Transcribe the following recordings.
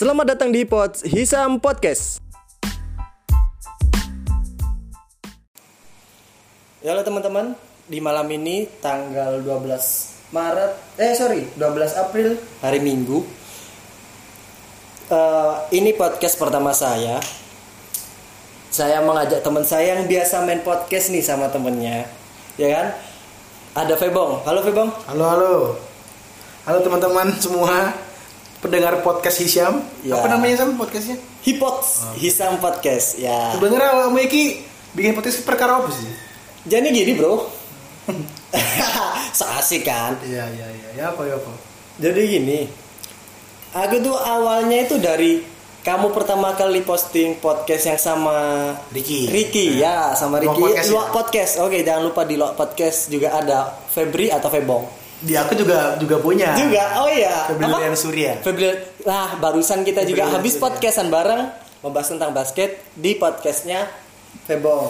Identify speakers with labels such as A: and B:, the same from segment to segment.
A: Selamat datang di Pod Hisam Podcast. Ya halo teman-teman, di malam ini tanggal 12 Maret, eh sorry, 12 April hari Minggu. Eh, ini podcast pertama saya. Saya mengajak teman saya yang biasa main podcast nih sama temennya, ya kan? Ada Febong. Halo Febong.
B: Halo halo. Halo teman-teman semua pendengar podcast Hisyam.
A: Ya.
B: Apa namanya Sam podcastnya?
A: Hipots Hisam Podcast. Ya.
B: Sebenarnya kamu iki bikin podcast perkara apa sih?
A: Jadi gini bro. Seasik kan.
B: Iya iya iya. Ya apa ya apa?
A: Jadi gini. Aku tuh awalnya itu dari kamu pertama kali posting podcast yang sama
B: Ricky.
A: Ricky ya, sama
B: Luak
A: Ricky.
B: Podcast,
A: Luak
B: ya?
A: podcast. Oke, jangan lupa di Luak podcast juga ada Febri atau Febong.
B: Di aku juga juga punya.
A: Juga. Oh iya.
B: Febrilian Surya.
A: Febri. Lah, barusan kita juga
B: Febrilian
A: habis
B: Surya.
A: podcastan bareng membahas tentang basket di podcastnya Febong.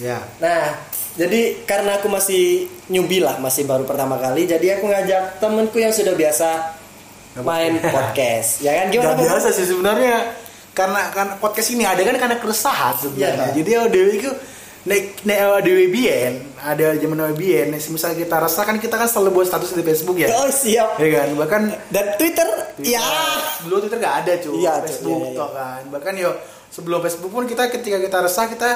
B: Ya.
A: Nah, jadi karena aku masih newbie lah, masih baru pertama kali, jadi aku ngajak temenku yang sudah biasa main podcast. Ya kan gimana?
B: Gak biasa sih sebenarnya karena kan podcast ini ada kan karena keresahan sebenarnya.
A: Iya.
B: Jadi ODW itu nek nek ODW bien, ada zaman bien, nek misalnya kita rasa kan kita kan selalu buat status di Facebook ya.
A: Oh, siap.
B: Ya kan, bahkan
A: Dan Twitter, ya.
B: dulu Twitter gak ada cuy
A: Iya, cuy.
B: Facebook
A: Iya, iya.
B: toh kan bahkan yo sebelum Facebook pun kita ketika kita resah kita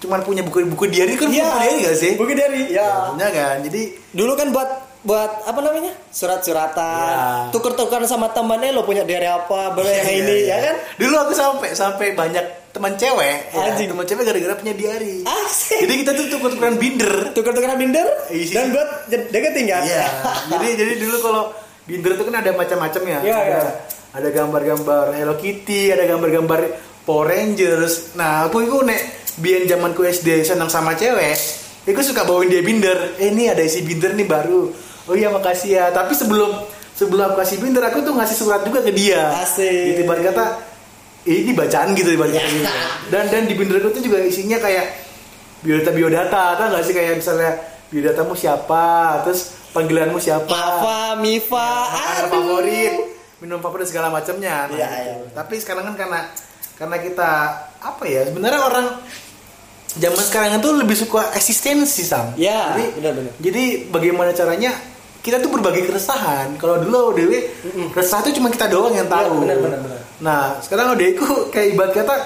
B: cuman punya buku buku diary kan
A: Iya.
B: buku diary gak sih
A: Buku dari, ya.
B: punya kan jadi
A: Dulu kan buat buat apa namanya? Surat-suratan.
B: Iya.
A: Tuker-tukeran sama temannya lo punya dari apa, boleh yang
B: Iya,
A: ini,
B: iya.
A: ya kan?
B: dulu aku sampai sampai banyak teman cewek ya, teman cewek gara-gara punya diary.
A: Asik.
B: jadi kita tuh tuker-tukeran binder.
A: Tuker-tukeran binder?
B: Isi.
A: dan buat deketin kan?
B: iya. Jadi jadi dulu kalau binder itu kan ada macam-macam ya.
A: Iya,
B: ada,
A: iya.
B: ada gambar-gambar Hello Kitty ada gambar-gambar Power Rangers. Nah aku itu nek biar zamanku SD senang sama cewek aku suka bawain dia binder. Eh ini ada isi binder nih baru. Oh iya makasih ya. Tapi sebelum sebelum aku kasih binder aku tuh ngasih surat juga ke dia.
A: Asik.
B: gitu kata "Eh, ini bacaan gitu ibarat kata gitu. dan dan di binderku tuh juga isinya kayak biodata biodata tau gak sih kayak misalnya biodatamu siapa terus panggilanmu siapa
A: Mifa,
B: makanan
A: aduh.
B: favorit minum favorit segala macamnya nah,
A: Iya,
B: gitu.
A: iya.
B: tapi sekarang kan karena karena kita apa ya sebenarnya orang zaman sekarang itu lebih suka eksistensi sam
A: Ya,
B: jadi,
A: benar-benar.
B: jadi bagaimana caranya kita tuh berbagi keresahan. Kalau dulu ODW resah itu cuma kita doang yang tahu.
A: Iya, benar, benar, benar.
B: nah sekarang ODW ku kayak ibarat kata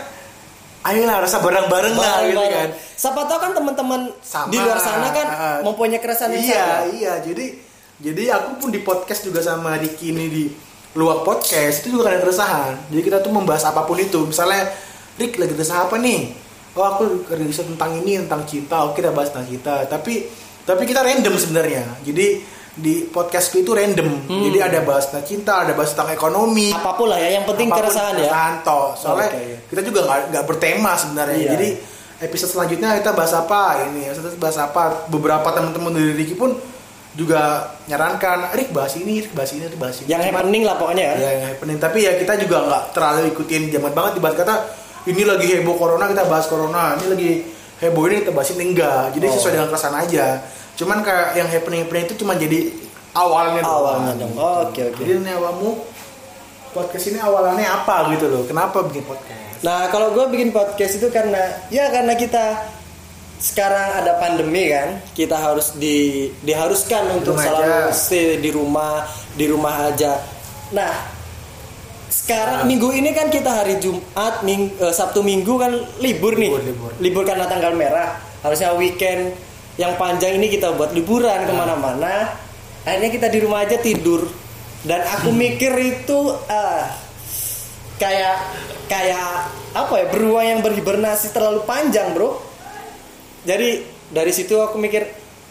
B: ayolah rasa bareng-bareng lah gitu kan.
A: Siapa tahu kan teman-teman di luar sana kan
B: Ah.
A: mempunyai keresahan yang
B: iya
A: sama.
B: iya. Jadi jadi aku pun di podcast juga sama Ricky ini di luar podcast itu juga ada keresahan. Jadi kita tuh membahas apa pun itu. Misalnya Rick lagi resah apa nih? Oh aku riset tentang ini tentang cinta oke kita bahas tentang cinta tapi tapi kita random sebenarnya. Jadi di podcastku itu random
A: Hmm.
B: jadi ada bahas tentang cinta ada bahas tentang ekonomi
A: Apa pun lah ya, yang penting
B: apa pun
A: keresahan ya.
B: toh. soalnya
A: Oke.
B: kita juga nggak nggak bertema sebenarnya
A: Iya.
B: jadi episode selanjutnya kita bahas apa ini episode bahas apa beberapa teman-teman dari Ricky pun juga nyarankan Rick bahas ini Rick bahas ini Rick bahas ini
A: Yang happening lah pokoknya ya.
B: ya yang happening tapi ya kita juga nggak terlalu ikutin zaman banget dibahas kata ini lagi heboh corona kita bahas corona ini lagi heboh ini kita bahas ini enggak jadi
A: Oh.
B: sesuai dengan keresahan aja cuman kayak yang happening happening itu cuma jadi awalnya doang.
A: Awalnya dong. Oh, Oke oke.
B: jadi ini awalmu podcast ini awalannya apa gitu loh kenapa bikin podcast
A: Nah kalau gue bikin podcast itu karena ya karena kita sekarang ada pandemi kan, kita harus di diharuskan untuk selalu
B: aja.
A: stay di rumah di rumah aja. Nah sekarang
B: Nah.
A: minggu ini kan kita hari Jumat, Ming, eh, Sabtu Minggu kan libur nih,
B: Libur, libur.
A: karena tanggal merah. Harusnya weekend yang panjang ini kita buat liburan
B: Nah.
A: ke mana-mana. Akhirnya kita di rumah aja tidur. Dan aku mikir itu ah kayak kayak apa ya beruang yang berhibernasi terlalu panjang bro jadi dari situ aku mikir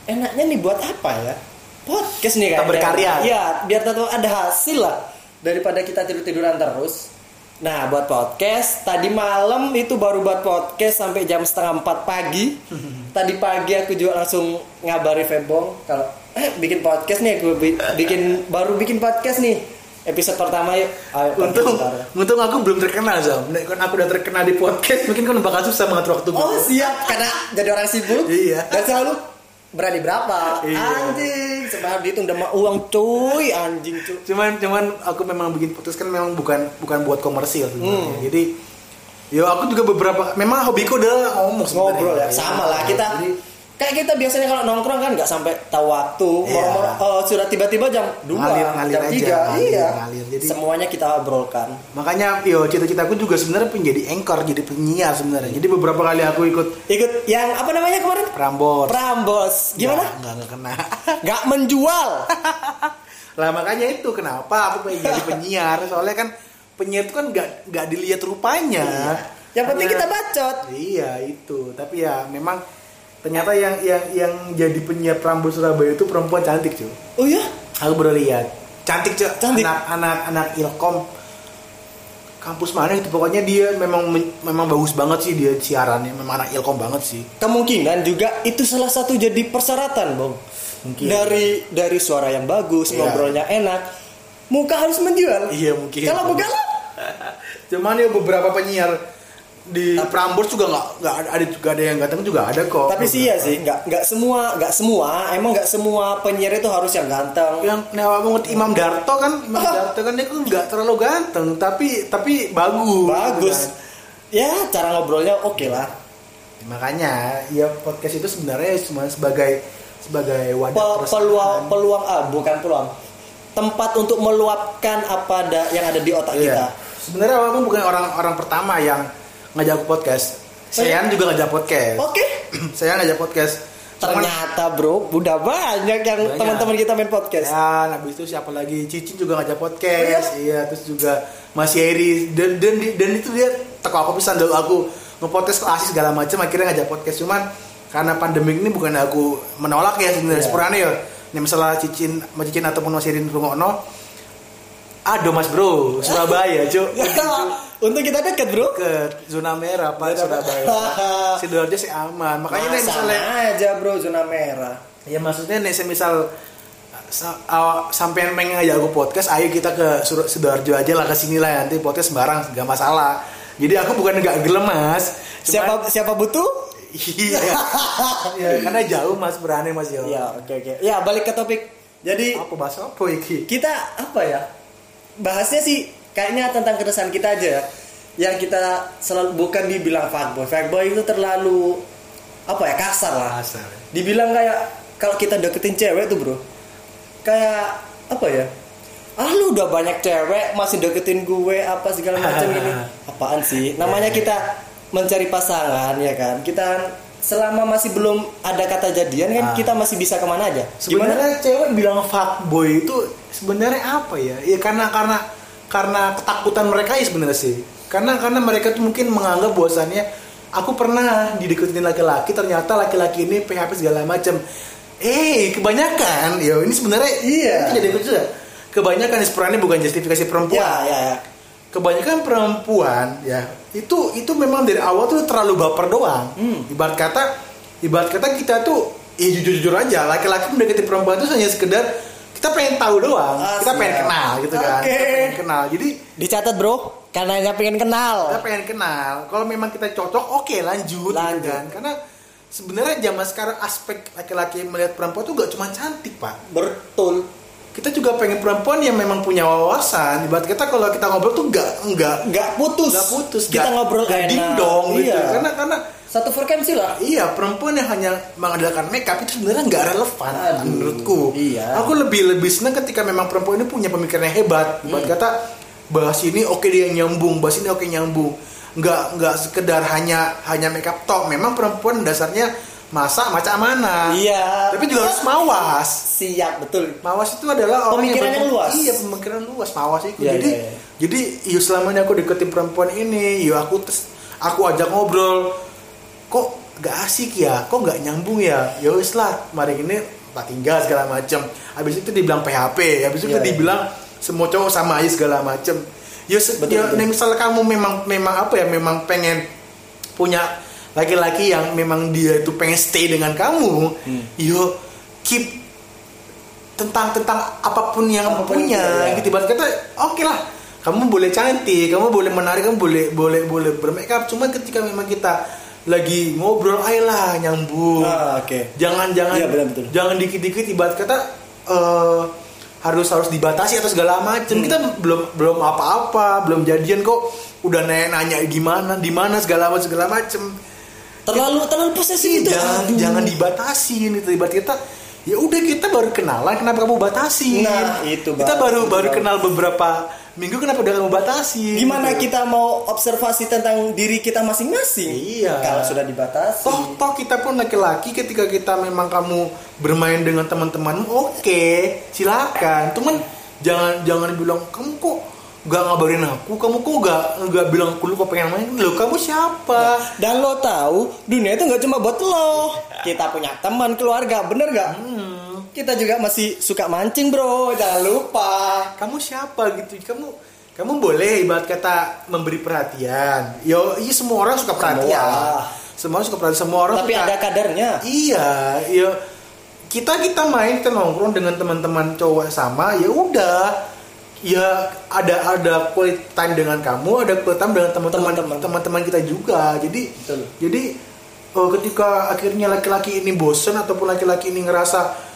A: enaknya nih buat apa ya podcast nih
B: Kita
A: kayaknya.
B: berkarya.
A: ya biar tetap ada hasil lah daripada kita tidur tiduran terus nah buat podcast tadi malam itu baru buat podcast sampai jam setengah empat pagi. Tadi pagi aku juga langsung ngabari Febong kalau eh bikin podcast nih aku bi- bikin baru bikin podcast nih. Episode pertama yuk. Ayo
B: Untung, untung aku belum terkenal Zam. Nek aku udah terkenal di podcast, mungkin kan bakal susah mengatur waktu
A: Oh siap karena jadi orang sibuk.
B: Iya.
A: dan selalu berani berapa
B: Iya.
A: anjing sebenarnya dihitung udah uang cuy anjing cuy
B: cuman cuman aku memang bikin podcast kan memang bukan bukan buat komersil sebenarnya.
A: Hmm.
B: jadi yo aku juga beberapa memang hobiku adalah ngomong
A: ngobrol ya
B: Iya.
A: sama lah kita
B: Jadi,
A: kayak kita biasanya kalau nongkrong kan nggak sampai tahu waktu
B: Iya.
A: moro-moro eh, sudah tiba-tiba jam 2
B: Ngalir- ngalir
A: jam
B: aja,
A: 3
B: ngalir,
A: iya.
B: ngalir. Jadi-
A: semuanya kita obrolkan.
B: Makanya yo cita-citaku juga sebenarnya pengen jadi anchor jadi penyiar sebenarnya. Jadi beberapa kali aku ikut
A: ikut yang apa namanya kemarin?
B: Prambors.
A: Prambos gimana?
B: Nggak, nggak kena.
A: Nggak menjual.
B: Lah makanya itu kenapa aku pengen jadi penyiar? Soalnya kan penyiar itu kan nggak nggak dilihat rupanya.
A: Yang penting
B: Karena-
A: kita bacot.
B: Iya itu. Tapi ya memang ternyata yang yang yang jadi penyiar Prambors Surabaya itu perempuan cantik cuy
A: oh ya
B: aku baru lihat. Cantik cuy
A: Cantik.
B: anak anak anak ilkom. Kampus mana itu? Pokoknya dia memang memang bagus banget sih dia siarannya. Memang anak ilkom banget sih.
A: Kemungkinan juga itu salah satu jadi persyaratan bang.
B: Mungkin.
A: dari dari suara yang bagus
B: Iya.
A: ngobrolnya enak muka harus menjual.
B: Iya mungkin.
A: Kalau bukan
B: cuman ya beberapa penyiar di Prambors juga nggak nggak ada, juga ada yang ganteng juga ada kok.
A: Tapi sih ya sih nggak nggak semua nggak semua emang nggak semua penyiar itu harus yang ganteng.
B: Yang nyawa banget Imam Darto kan Imam Darto kan dia kan nggak terlalu ganteng tapi tapi bagus.
A: Bagus.
B: Kan.
A: ya cara ngobrolnya oke lah.
B: Makanya ya podcast itu sebenarnya cuma sebagai sebagai wadah
A: Pe-
B: keresahan.
A: peluang peluang ah bukan peluang. Tempat untuk meluapkan apa ada yang ada di otak kita.
B: Iya. Sebenarnya aku bukan orang orang pertama yang ngajak aku podcast. Saya juga ngajak podcast.
A: oke
B: Saya ngajak podcast.
A: Ternyata bro udah banyak yang teman-teman kita main podcast
B: Ya, habis itu siapa lagi? Cici juga ngajak podcast. Iya, terus juga Mas Yeri dan dan dan itu dia teko aku pesan dulu aku nge-podcast kok asik segala macam akhirnya ngajak podcast cuman karena pandemi ini bukan aku menolak ya sebenarnya
A: Iya.
B: sepurane ya. Yang misalnya Cicin, Mas Cicin ataupun Mas Yeri rungokno Aduh Mas Bro, Surabaya, Cuk.
A: untuk kita dekat bro
B: ke zona merah Pak Surabaya. Sidoarjo sih aman. Makanya nih misalnya
A: aja bro zona merah
B: ya maksudnya nih semisal sa- aw- sampean pengen ngajak aku podcast, ayo kita ke Sidoarjo aja lah ke sini lah nanti podcast bareng gak masalah. Jadi aku bukan nggak gelem mas.
A: siapa siapa butuh
B: Iya. ya, karena jauh mas berani mas yo.
A: ya oke oke ya balik ke topik jadi
B: Apa bahasa apa iki?
A: kita apa ya bahasnya sih kayaknya tentang keresahan kita aja ya. Yang kita selalu bukan dibilang fuckboy fuckboy itu terlalu apa ya kasar lah.
B: Asal.
A: dibilang kayak kalau kita deketin cewek tuh bro. Kayak apa ya? Ah lu udah banyak cewek masih deketin gue apa segala macam ini apaan sih? Namanya kita mencari pasangan ya kan? Kita selama masih belum ada kata jadian kan
B: Ah.
A: kita masih bisa ke mana aja gimana
B: Sebenarnya cewek bilang fuckboy itu sebenarnya apa ya? Ya karena karena karena ketakutan mereka ya sebenarnya sih. Karena karena mereka tuh mungkin menganggap bahwasannya aku pernah dideketin laki-laki ternyata laki-laki ini PHP segala macam. Eh, kebanyakan ya ini sebenarnya
A: Iya.
B: itu jadi juga. Kebanyakan sebenarnya bukan justifikasi perempuan.
A: ya ya ya
B: Kebanyakan perempuan ya itu itu memang dari awal tuh terlalu baper doang.
A: Hmm.
B: Ibarat kata ibarat kata kita tuh ya jujur-jujur aja laki-laki mendekati perempuan itu hanya sekedar kita pengen tahu doang,
A: Ah,
B: kita pengen kenal gitu kan.
A: Oke.
B: Kita pengen kenal. Jadi
A: dicatat bro karena hanya pengen kenal
B: kita pengen kenal. Kalau memang kita cocok, oke lanjut, gitu
A: Lanjut.
B: kan. Karena sebenarnya zaman sekarang aspek laki-laki melihat perempuan tuh gak cuma cantik pak.
A: betul
B: Kita juga pengen perempuan yang memang punya wawasan. Ibarat kita kalau kita ngobrol tuh gak nggak
A: nggak putus.
B: Nggak putus.
A: Kita
B: nggak-
A: ngobrol
B: nggak
A: enak.
B: dingdong gitu.
A: Iya.
B: karena karena
A: satu frekuensi lah.
B: Iya perempuan yang hanya mengandalkan makeup itu sebenarnya nggak relevan
A: Aduh,
B: menurutku.
A: Iya.
B: aku lebih lebih senang ketika memang perempuan ini punya pemikiran yang hebat. Buat
A: Hmm.
B: kata bahas ini oke dia nyambung bahas ini oke nyambung. Nggak nggak sekedar hanya hanya makeup tok. Memang perempuan dasarnya masak macam mana
A: iya
B: tapi juga harus mawas
A: siap betul
B: Mawas itu adalah orang
A: Pemikiran yang
B: ber-
A: luas.
B: Iya, pemikiran luas Mawas itu.
A: Iya,
B: jadi
A: iya, iya.
B: jadi yo selama ini aku deketin perempuan ini, yo aku tes, aku ajak ngobrol. Kok gak asik ya? Kok gak nyambung ya? Ya wis lah, mari ini tak tinggal segala macam. Habis itu dibilang PHP, habis itu
A: Iya, iya.
B: dibilang semua cowok sama aja segala macam. Yo se-
A: Betul,
B: misal kamu memang memang apa ya? Memang pengen punya laki-laki yang memang dia itu pengen stay dengan kamu,
A: Hmm.
B: yo keep tentang tentang apa pun yang kamu punya
A: ya.
B: gitu ibarat kata oke lah kamu boleh cantik kamu boleh menarik kamu boleh boleh boleh bermakeup cuma ketika memang kita lagi ngobrol ayolah nyambung
A: Ah, oke.
B: jangan jangan
A: Iya, benar, betul.
B: jangan dikit-dikit ibarat kata eh, harus harus dibatasi atau segala macem
A: Hmm.
B: kita belum belum apa-apa belum jadian kok udah nanya nanya gimana di mana segala macam segala macem
A: Terlalu terlalu posesif itu.
B: jangan
A: Aduh.
B: jangan dibatasin itu ibarat kita ya udah kita baru kenalan kenapa kamu batasin
A: Nah, itu,
B: kita baru
A: Itu,
B: baru kenal beberapa minggu kenapa udah kamu batasin
A: Gimana
B: Gitu.
A: kita mau observasi tentang diri kita masing-masing?
B: Iya.
A: Kalau sudah dibatasi.
B: toh toh kita pun laki-laki ketika kita memang kamu bermain dengan teman-temanmu oke silakan cuman jangan jangan bilang kamu kok gak ngabarin aku kamu kok gak gak bilang aku lu kok pengen main? Lo kamu siapa?
A: Dan lo tahu dunia itu nggak cuma buat lo. Kita punya teman, keluarga, bener nggak? Kita juga masih suka mancing bro, jangan lupa.
B: kamu siapa gitu? Kamu kamu boleh ibarat kata memberi perhatian. Yo iya semua orang suka perhatian. Semua, orang suka perhatian. Semua orang
A: Tapi
B: suka-
A: ada kadarnya.
B: iya yo. Kita kita main kita nongkrong dengan teman-teman cowok sama ya udah ya ada ada quality time dengan kamu ada quality time dengan teman-teman
A: Teman-teman.
B: kita juga jadi
A: Betul.
B: jadi eh, ketika akhirnya laki-laki ini bosen ataupun laki-laki ini ngerasa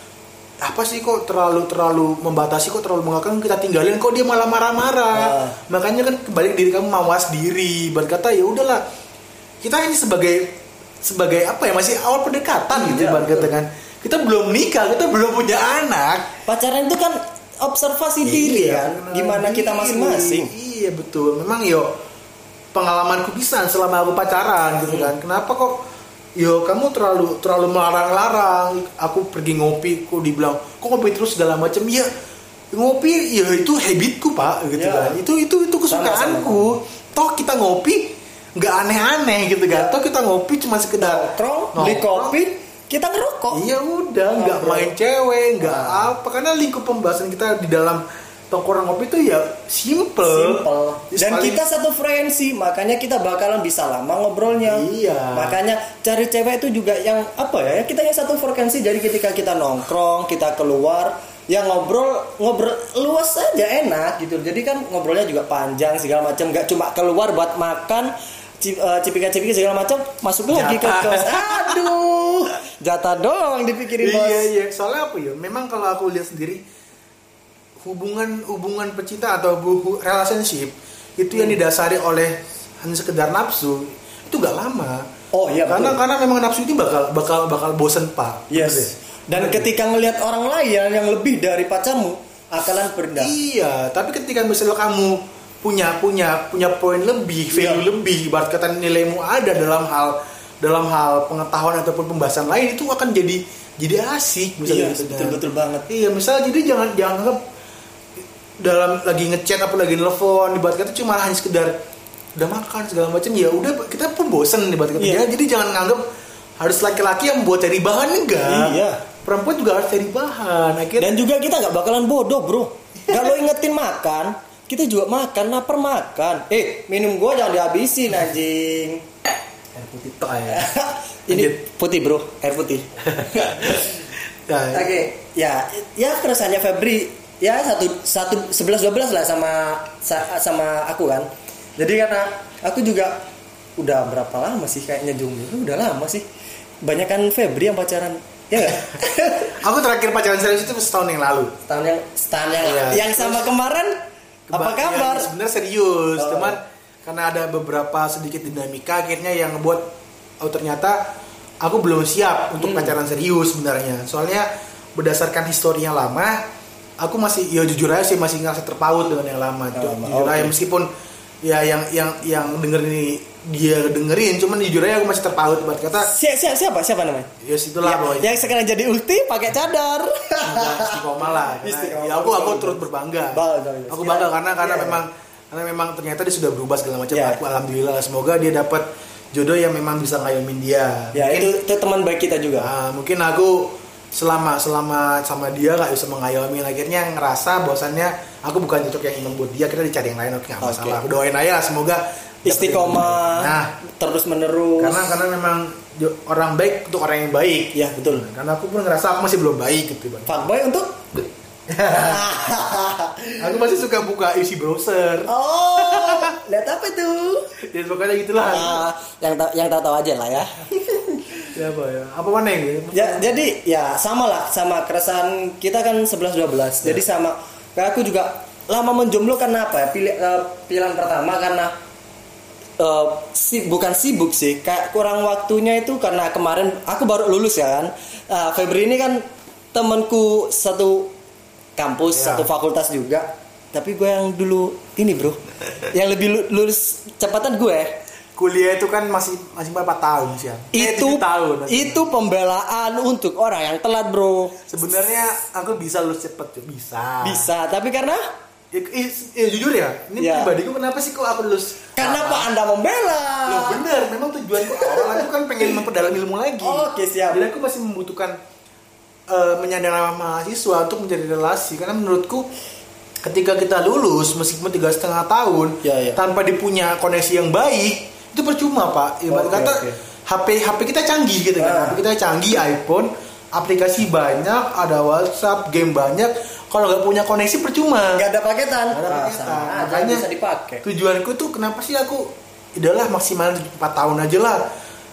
B: apa sih kok terlalu terlalu membatasi kok terlalu mengakang kita tinggalin kok dia malah marah-marah
A: Nah.
B: makanya kan kembali diri kamu mawas diri berkata ya udahlah kita ini sebagai sebagai apa ya masih awal pendekatan gitu
A: Iya,
B: ibarat kata
A: betul.
B: kan kita belum nikah kita belum punya anak
A: Pacaran itu kan observasi diri
B: Iya,
A: kan, gimana kita
B: diri.
A: masing-masing.
B: iya betul. Memang yo pengalamanku bisa selama aku pacaran gitu
A: Hmm.
B: kan kenapa kok yo kamu terlalu terlalu melarang-larang? Aku pergi ngopi kok dibilang kok ngopi terus? segala macam ya ngopi ya itu habitku pak gitu
A: Ya.
B: kan. Itu itu itu kesukaanku. Toh kita ngopi nggak aneh-aneh gitu kan. Toh kita ngopi cuma sekedar
A: Nongkrong, beli kopi, kita ngerokok.
B: Iya udah, nggak
A: Ngobrol.
B: main cewek, nggak
A: Nah.
B: apa karena lingkup pembahasan kita di dalam tongkrong ngopi itu ya simple.
A: Simple. Dan
B: paling-
A: kita satu frekuensi, makanya kita bakalan bisa lama ngobrolnya.
B: Iya.
A: Makanya cari cewek itu juga yang apa ya? Kita yang satu frekuensi. Jadi ketika kita nongkrong, kita keluar, ya ngobrol ngobrol luas saja enak gitu. Jadi kan ngobrolnya juga panjang segala macam. Gak cuma keluar buat makan cipika-cipiki segala macam, masuk lagi ke kos. Aduh, jatah doang dipikirin bos.
B: Iya iya, soalnya apa ya? Memang kalau aku lihat sendiri hubungan hubungan pecinta atau relationship itu yang
A: Hmm.
B: didasari oleh hanya sekedar nafsu itu gak lama.
A: Oh iya
B: karena
A: betul.
B: karena memang nafsu itu bakal bakal bakal bosen pak. Bener deh.
A: Yes. Dan ketika ngelihat orang lain yang lebih dari pacarmu, akalan berindah.
B: Iya, tapi ketika misalnya kamu punya punya punya poin lebih, value
A: Iya.
B: lebih, ibarat kata nilaimu ada dalam hal dalam hal pengetahuan ataupun pembahasan lain itu akan jadi jadi asik misalnya
A: Iya,
B: gitu kan.
A: betul-betul banget.
B: Iya, misalnya jadi jangan jangan anggap dalam lagi ngechat apa lagi nelfon ibarat kata cuma hanya sekedar udah makan segala macam ya udah kita pun bosen ibarat kata
A: Iya.
B: Ya, jadi jangan nganggap harus laki-laki yang buat cari bahan enggak.
A: Iya.
B: Perempuan juga harus cari bahan. Akhirnya
A: Dan juga kita nggak bakalan bodoh bro. Lo ingetin makan, kita juga makan, lapar makan. Eh, minum gua jangan dihabisin anjing.
B: air putih tok ya.
A: Ini putih bro, air putih.
B: Nah,
A: Oke, ya, ya keresahannya Febri ya satu satu sebelas dua belas lah sama sa- sama aku kan. Jadi karena aku juga udah berapa lama sih kayaknya jomblo, udah lama sih. Banyak kan Febri yang pacaran, ya?
B: Aku terakhir pacaran serius itu setahun yang lalu.
A: setahun yang setahun yang,
B: Iya.
A: yang sama kemarin apa kabar?
B: ya, Sebenarnya serius,
A: Oh.
B: cuman karena ada beberapa sedikit dinamika akhirnya yang ngebuat oh ternyata aku belum siap untuk
A: Hmm.
B: pacaran serius sebenarnya. Soalnya berdasarkan historinya lama, aku masih ya jujur aja sih masih ngerasa terpaut dengan yang lama.
A: Lama,
B: Jujur aja
A: oke.
B: meskipun ya yang yang yang denger ini dia dengerin, cuman jujur aja aku masih terpaut buat kata
A: Si- si- siapa siapa namanya?
B: ya situlah
A: Ya,
B: pokoknya.
A: yang sekarang jadi ulti pakai cadar.
B: Istiqomah lah. Karena
A: Istiqomah,
B: ya aku aku turut berbangga.
A: Bangga, iya.
B: Aku bangga karena karena
A: Iya.
B: memang karena memang ternyata dia sudah berubah segala macam.
A: Iya.
B: Aku alhamdulillah semoga dia dapat jodoh yang memang bisa ngayomin dia.
A: ya
B: mungkin,
A: itu, itu teman baik kita juga.
B: ah, mungkin aku selama selama sama dia nggak bisa mengayomi akhirnya ngerasa bahwasannya aku bukan cocok yang imam buat dia kita dicari yang lain oke nggak masalah. Doain aja lah, semoga
A: Istiqomah
B: nah
A: terus menerus.
B: karena karena memang orang baik untuk orang yang baik.
A: Ya betul.
B: karena aku pun ngerasa aku masih belum baik gitu bang.
A: Fuckboy untuk?
B: Aku masih suka buka isi browser.
A: Oh, lihat apa itu?
B: Ya pokoknya gitulah.
A: Ah, yang ta- yang tahu tahu aja lah ya
B: ya apa ya. Apa mana ya
A: ya jadi ya sama lah sama keresahan kita kan 11 12 jadi sama kayak aku juga lama menjomblo karena apa ya? Pilih eh, pilihan pertama karena eh, si bukan sibuk sih kayak kurang waktunya itu karena kemarin aku baru lulus ya kan. Ah, Febri ini kan temanku satu kampus
B: Ya.
A: satu fakultas juga. Tapi gue yang dulu ini bro yang lebih lu- lulus cepatan gue
B: kuliah itu kan masih masih berapa tahun sih ya? Eh,
A: itu
B: tujuh tahun
A: itu pembelaan untuk orang yang telat bro
B: sebenarnya aku bisa lulus cepet cuy. bisa
A: bisa tapi karena
B: ya, eh, ya, jujur ya ini
A: Ya.
B: pribadiku kenapa sih kok aku lulus
A: karena apa anda membela
B: Loh, bener memang tujuanku awal aku kan pengen memperdalam ilmu lagi
A: Oke, siap.
B: jadi aku masih membutuhkan eh, menyandang nama mahasiswa untuk menjadi relasi karena menurutku ketika kita lulus meskipun tiga setengah tahun
A: Ya, ya.
B: tanpa dipunya koneksi yang baik itu percuma pak. Ibarat
A: Oke,
B: kata
A: oke.
B: HP HP kita canggih gitu kan.
A: Ah.
B: HP kita canggih iPhone aplikasi banyak ada WhatsApp game banyak. Kalau nggak punya koneksi percuma.
A: Nggak ada paketan.
B: Nggak ada
A: Ah,
B: paketan.
A: aja,
B: Makanya
A: bisa dipakai.
B: tujuanku tuh kenapa sih aku udahlah maksimal 4 tahun aja lah.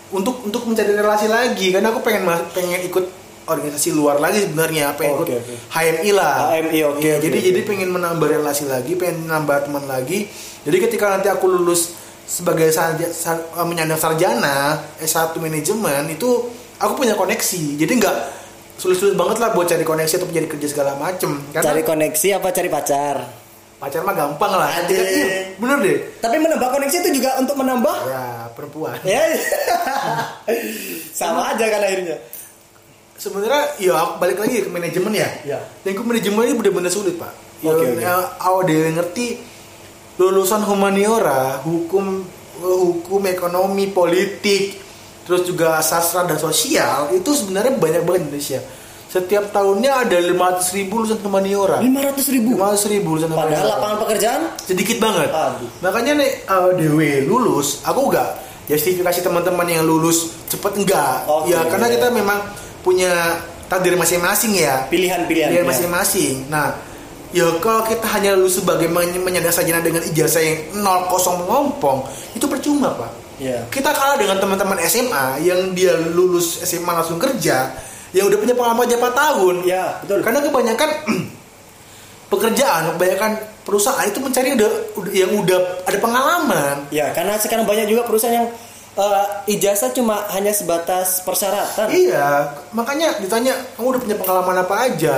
B: Untuk untuk mencari relasi lagi. Karena aku pengen pengen ikut organisasi luar lagi sebenarnya. Pengen
A: Oke,
B: ikut
A: oke.
B: HMI lah.
A: HMI, oke,
B: Iya,
A: oke,
B: jadi
A: oke.
B: jadi pengen menambah relasi lagi pengen menambah teman lagi. Jadi ketika nanti aku lulus sebagai sarja, sar, eh, menyandang sarjana S1 manajemen itu aku punya koneksi. Jadi nggak sulit-sulit banget lah buat cari koneksi atau menjadi kerja segala macem. Karena
A: cari koneksi apa cari pacar?
B: Pacar mah gampang lah.
A: Aduh.
B: Iya, bener deh.
A: Tapi menambah koneksi itu juga untuk menambah?
B: Ya perempuan.
A: Ya. Sama aja kan akhirnya.
B: Sebenarnya ya aku balik lagi ke manajemen ya.
A: Ya.
B: dan ke manajemen ini benar-benar sulit pak. Ya,
A: Oke, oke.
B: ya, awal dia ngerti lulusan humaniora hukum hukum ekonomi politik terus juga sastra dan sosial itu sebenarnya banyak banget di Indonesia. Setiap tahunnya ada 500 ribu lulusan humaniora.
A: 500 ribu?
B: 500 ribu lulusan
A: padahal
B: humaniora.
A: lapangan pekerjaan?
B: Sedikit banget.
A: Aduh.
B: makanya nih uh, dewe lulus aku enggak justifikasi teman-teman yang lulus cepet enggak
A: Oke.
B: ya karena kita memang punya takdir masing-masing ya.
A: Pilihan-pilihan
B: pilihan
A: ya.
B: masing-masing. Nah ya kalau kita hanya lulus sebagai men- menyandang sarjana dengan ijazah yang nol kosong mengompong itu percuma pak.
A: Ya
B: kita kalah dengan teman-teman SMA yang dia lulus SMA langsung kerja yang udah punya pengalaman berapa tahun.
A: Ya betul.
B: Karena kebanyakan pekerjaan, kebanyakan perusahaan itu mencari udah, udah- yang udah ada pengalaman.
A: ya karena sekarang banyak juga perusahaan yang eh, ijazah cuma hanya sebatas persyaratan.
B: Iya, makanya ditanya kamu udah punya pengalaman apa aja?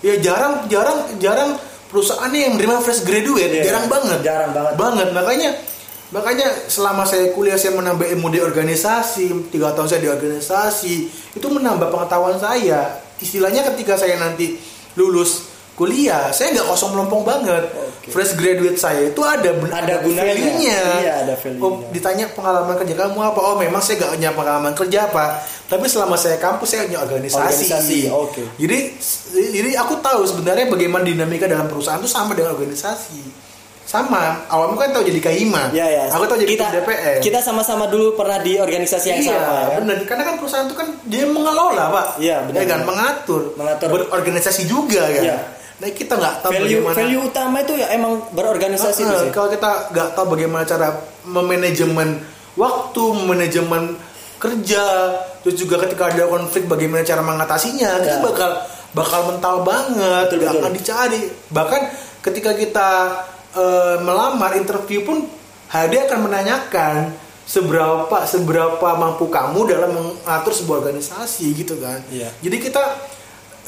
B: Ya jarang, jarang, jarang perusahaan yang menerima fresh graduate,
A: Iya,
B: jarang banget.
A: jarang banget.
B: Banget, makanya makanya selama saya kuliah saya menambah ilmu di organisasi, tiga tahun saya di organisasi, itu menambah pengetahuan saya. Istilahnya ketika saya nanti lulus kuliah, saya nggak kosong melompong banget.
A: Oke.
B: Fresh graduate saya itu ada
A: Ada gunanya.
B: value-nya.
A: Iya, ada value-nya.
B: Oh, ditanya pengalaman kerja kamu apa? Oh, memang saya nggak punya pengalaman kerja apa. Tapi selama saya kampus saya punya organisasi.
A: Organisasi, oke.
B: Jadi jadi aku tahu sebenarnya bagaimana dinamika dalam perusahaan itu sama dengan organisasi. Sama, awalmu kan tahu jadi kaima.
A: Ya ya.
B: Aku tahu jadi
A: kita,
B: DPR.
A: Kita sama-sama dulu pernah di organisasi yang
B: iya,
A: sama ya.
B: benar. Karena kan perusahaan itu kan dia mengelola, Pak.
A: Iya, benar,
B: Ya kan, mengatur.
A: Mengatur.
B: Berorganisasi juga kan.
A: Iya.
B: Nah, kita nggak tahu
A: Value
B: bagaimana
A: value utama itu ya emang berorganisasi itu
B: Heeh,
A: sih.
B: Kalau kita nggak tahu bagaimana cara memanajemen waktu, manajemen kerja, terus juga ketika ada konflik bagaimana cara mengatasinya, kita
A: Ya.
B: bakal bakal mental banget,
A: Betul, betul.
B: akan dicari. Bahkan ketika kita eh, melamar interview pun HD akan menanyakan seberapa seberapa mampu kamu dalam mengatur sebuah organisasi gitu kan.
A: Iya.
B: Jadi kita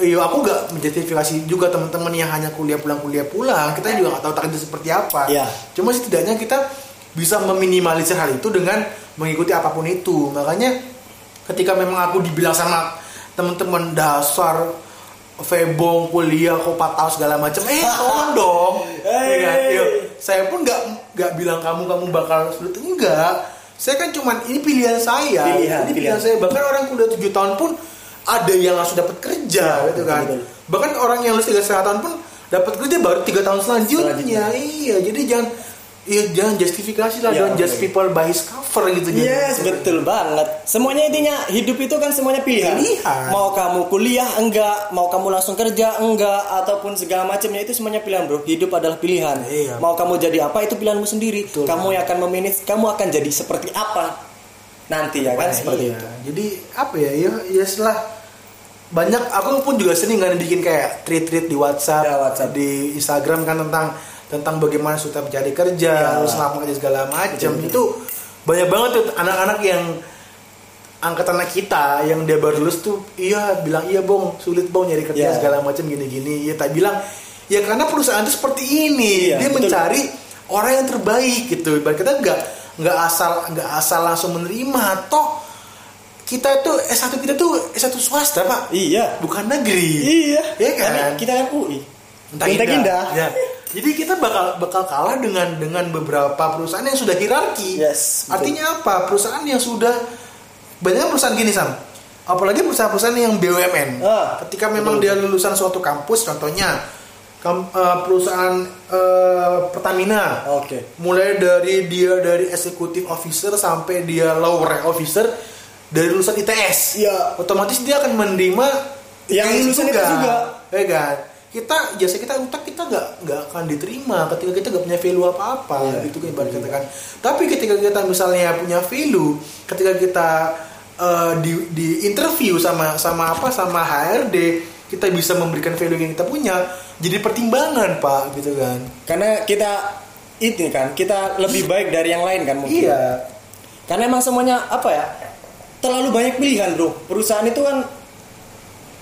B: Iya, aku nggak menjustifikasi juga teman-teman yang hanya kuliah pulang kuliah pulang. Kita juga nggak tahu takdir seperti apa.
A: Iya.
B: Cuma setidaknya kita bisa meminimalisir hal itu dengan mengikuti apa pun itu. Makanya ketika memang aku dibilang sama teman-teman dasar Febong kuliah kok patah segala macam, eh tolong dong.
A: Hey.
B: Ya kan? Yuk, saya pun nggak nggak bilang kamu kamu bakal sulit enggak. Saya kan cuman ini pilihan saya.
A: Pilihan,
B: ini pilihan
A: pilihan.
B: saya. Bahkan orang kuliah 7 tahun pun ada yang langsung dapat kerja gitu kan.
A: betul.
B: Bahkan orang yang lulus tiga setengah tahun pun dapat kerja baru tiga tahun selanjutnya.
A: Selanjutnya.
B: Iya, jadi jangan Iya jangan justifikasi lah,
A: Ya,
B: judge
A: oke.
B: people by his cover gitu gitu.
A: Yes, betul banget. Semuanya intinya hidup itu kan semuanya pilihan.
B: Pilihan.
A: Mau kamu kuliah enggak, mau kamu langsung kerja enggak, ataupun segala macamnya itu semuanya pilihan, bro. Hidup adalah pilihan.
B: Iya.
A: Mau kamu jadi apa itu pilihanmu sendiri.
B: Betul.
A: Kamu yang akan memilih, kamu akan jadi seperti apa nanti ya kan
B: Nah,
A: seperti
B: iya.
A: itu.
B: Jadi apa ya? Ya, ya setelah banyak aku pun juga sering kan bikin kayak tweet-tweet di WhatsApp,
A: Ya, WhatsApp.
B: di Instagram kan tentang tentang bagaimana susah mencari kerja,
A: Ya.
B: kerja segala macam. Itu banyak banget tuh anak-anak yang angkatan kita yang dia baru lulus tuh iya bilang iya bong sulit bong nyari kerja
A: Ya.
B: segala macam gini-gini ya tak bilang ya karena perusahaan itu seperti ini
A: Iya,
B: dia
A: betul.
B: mencari orang yang terbaik gitu Ibarat kita nggak nggak asal nggak asal langsung menerima toh kita tuh S1 kita tuh S1 swasta pak
A: Iya.
B: bukan negeri
A: Iya.
B: Iya kan?
A: Karena kita kan UI.
B: Entah
A: Indah
B: indah.
A: indah.
B: Ya. Jadi kita bakal bakal kalah dengan dengan beberapa perusahaan yang sudah hierarki.
A: Yes, betul.
B: Artinya apa? Perusahaan yang sudah banyak perusahaan gini sam. Apalagi perusahaan-perusahaan yang BUMN.
A: Ah,
B: Ketika memang
A: betul.
B: dia lulusan suatu kampus, contohnya kam- eh, perusahaan eh, Pertamina.
A: Oke.
B: Mulai dari dia dari executive officer sampai dia lower rank officer dari lulusan ITS
A: Iya.
B: otomatis dia akan menerima
A: Yang lulusan itu juga.
B: ya kan kita jasa kita utak kita nggak nggak akan diterima ketika kita nggak punya value apa apa
A: Iya.
B: gitu kan ibarat katakan tapi ketika kita misalnya punya value ketika kita eh, di di interview sama sama apa sama HRD kita bisa memberikan value yang kita punya jadi pertimbangan pak gitu kan
A: Karena kita itu kan kita lebih baik dari yang lain kan mungkin.
B: iya
A: Karena emang semuanya apa ya? Terlalu banyak pilihan, Bro. Perusahaan itu kan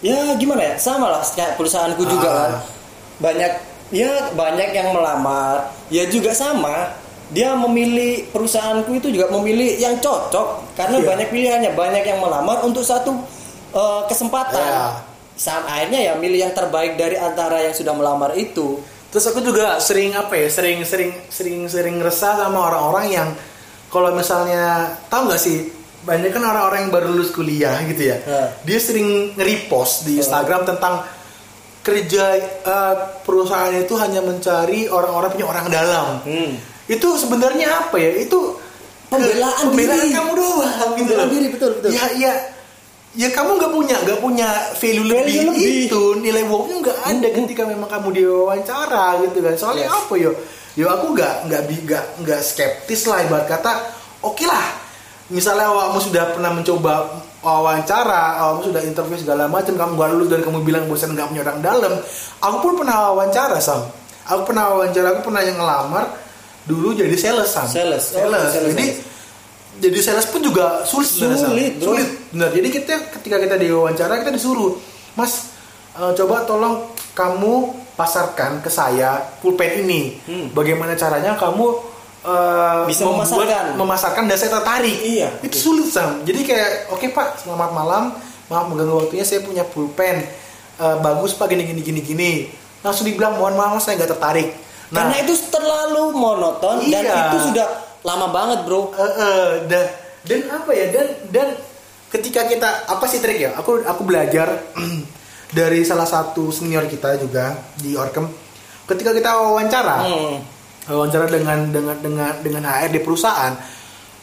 A: ya gimana ya? Sama lah kayak perusahaanku juga
B: Ah.
A: kan. Banyak ya banyak yang melamar. Ya juga sama. Dia memilih perusahaanku itu juga memilih yang cocok karena
B: Iya.
A: banyak pilihannya, banyak yang melamar untuk satu eh, kesempatan.
B: Iya.
A: Saat akhirnya ya milih yang terbaik dari antara yang sudah melamar itu.
B: Terus aku juga sering apa ya, sering sering sering sering resah sama orang-orang yang kalau misalnya tahu nggak sih banyak kan orang-orang yang baru lulus kuliah gitu ya, dia sering nge-repost di Instagram tentang kerja eh, perusahaan itu hanya mencari orang-orang punya orang dalam.
A: Hmm.
B: Itu sebenarnya apa ya? Itu
A: Pembelaan
B: pembelaan
A: diri.
B: kamu doang gitu
A: Pembelaan
B: loh.
A: diri, betul, betul.
B: Ya ya ya kamu nggak punya nggak punya value,
A: Value
B: lebih,
A: lebih.
B: itu nilai wow-nya nggak ada ketika memang kamu diwawancara gitu kan soalnya
A: Yes.
B: apa yo yo aku nggak nggak nggak nggak skeptis lah ibarat kata oke lah misalnya awakmu sudah pernah mencoba wawancara awakmu sudah interview segala macam kamu gak lulus dan kamu bilang bosan nggak punya orang dalam aku pun pernah wawancara sam aku pernah wawancara aku pernah yang ngelamar dulu jadi sales sam
A: Sales. Oh,
B: sales.
A: sales,
B: jadi
A: sales.
B: Jadi sales pun juga sulit.
A: Sulit, bro.
B: sulit benar jadi kita ketika kita diwawancara kita disuruh mas eh, coba tolong kamu pasarkan ke saya pulpen ini
A: Hmm.
B: bagaimana caranya kamu eh,
A: Bisa memasarkan.
B: memasarkan dan saya tertarik
A: Iya.
B: itu sulit sam jadi kayak oke pak selamat malam maaf mengganggu waktunya saya punya pulpen Eh, bagus pak gini gini gini gini langsung dibilang mohon maaf saya nggak tertarik
A: Karena itu terlalu monoton dan
B: Nah. Iya.
A: itu sudah lama banget, Bro.
B: Eh, eh, dan dan apa ya dan dan ketika kita apa sih trik ya aku aku belajar dari salah satu senior kita juga di Orkem ketika kita wawancara
A: Hmm.
B: wawancara dengan dengan dengan dengan HR di perusahaan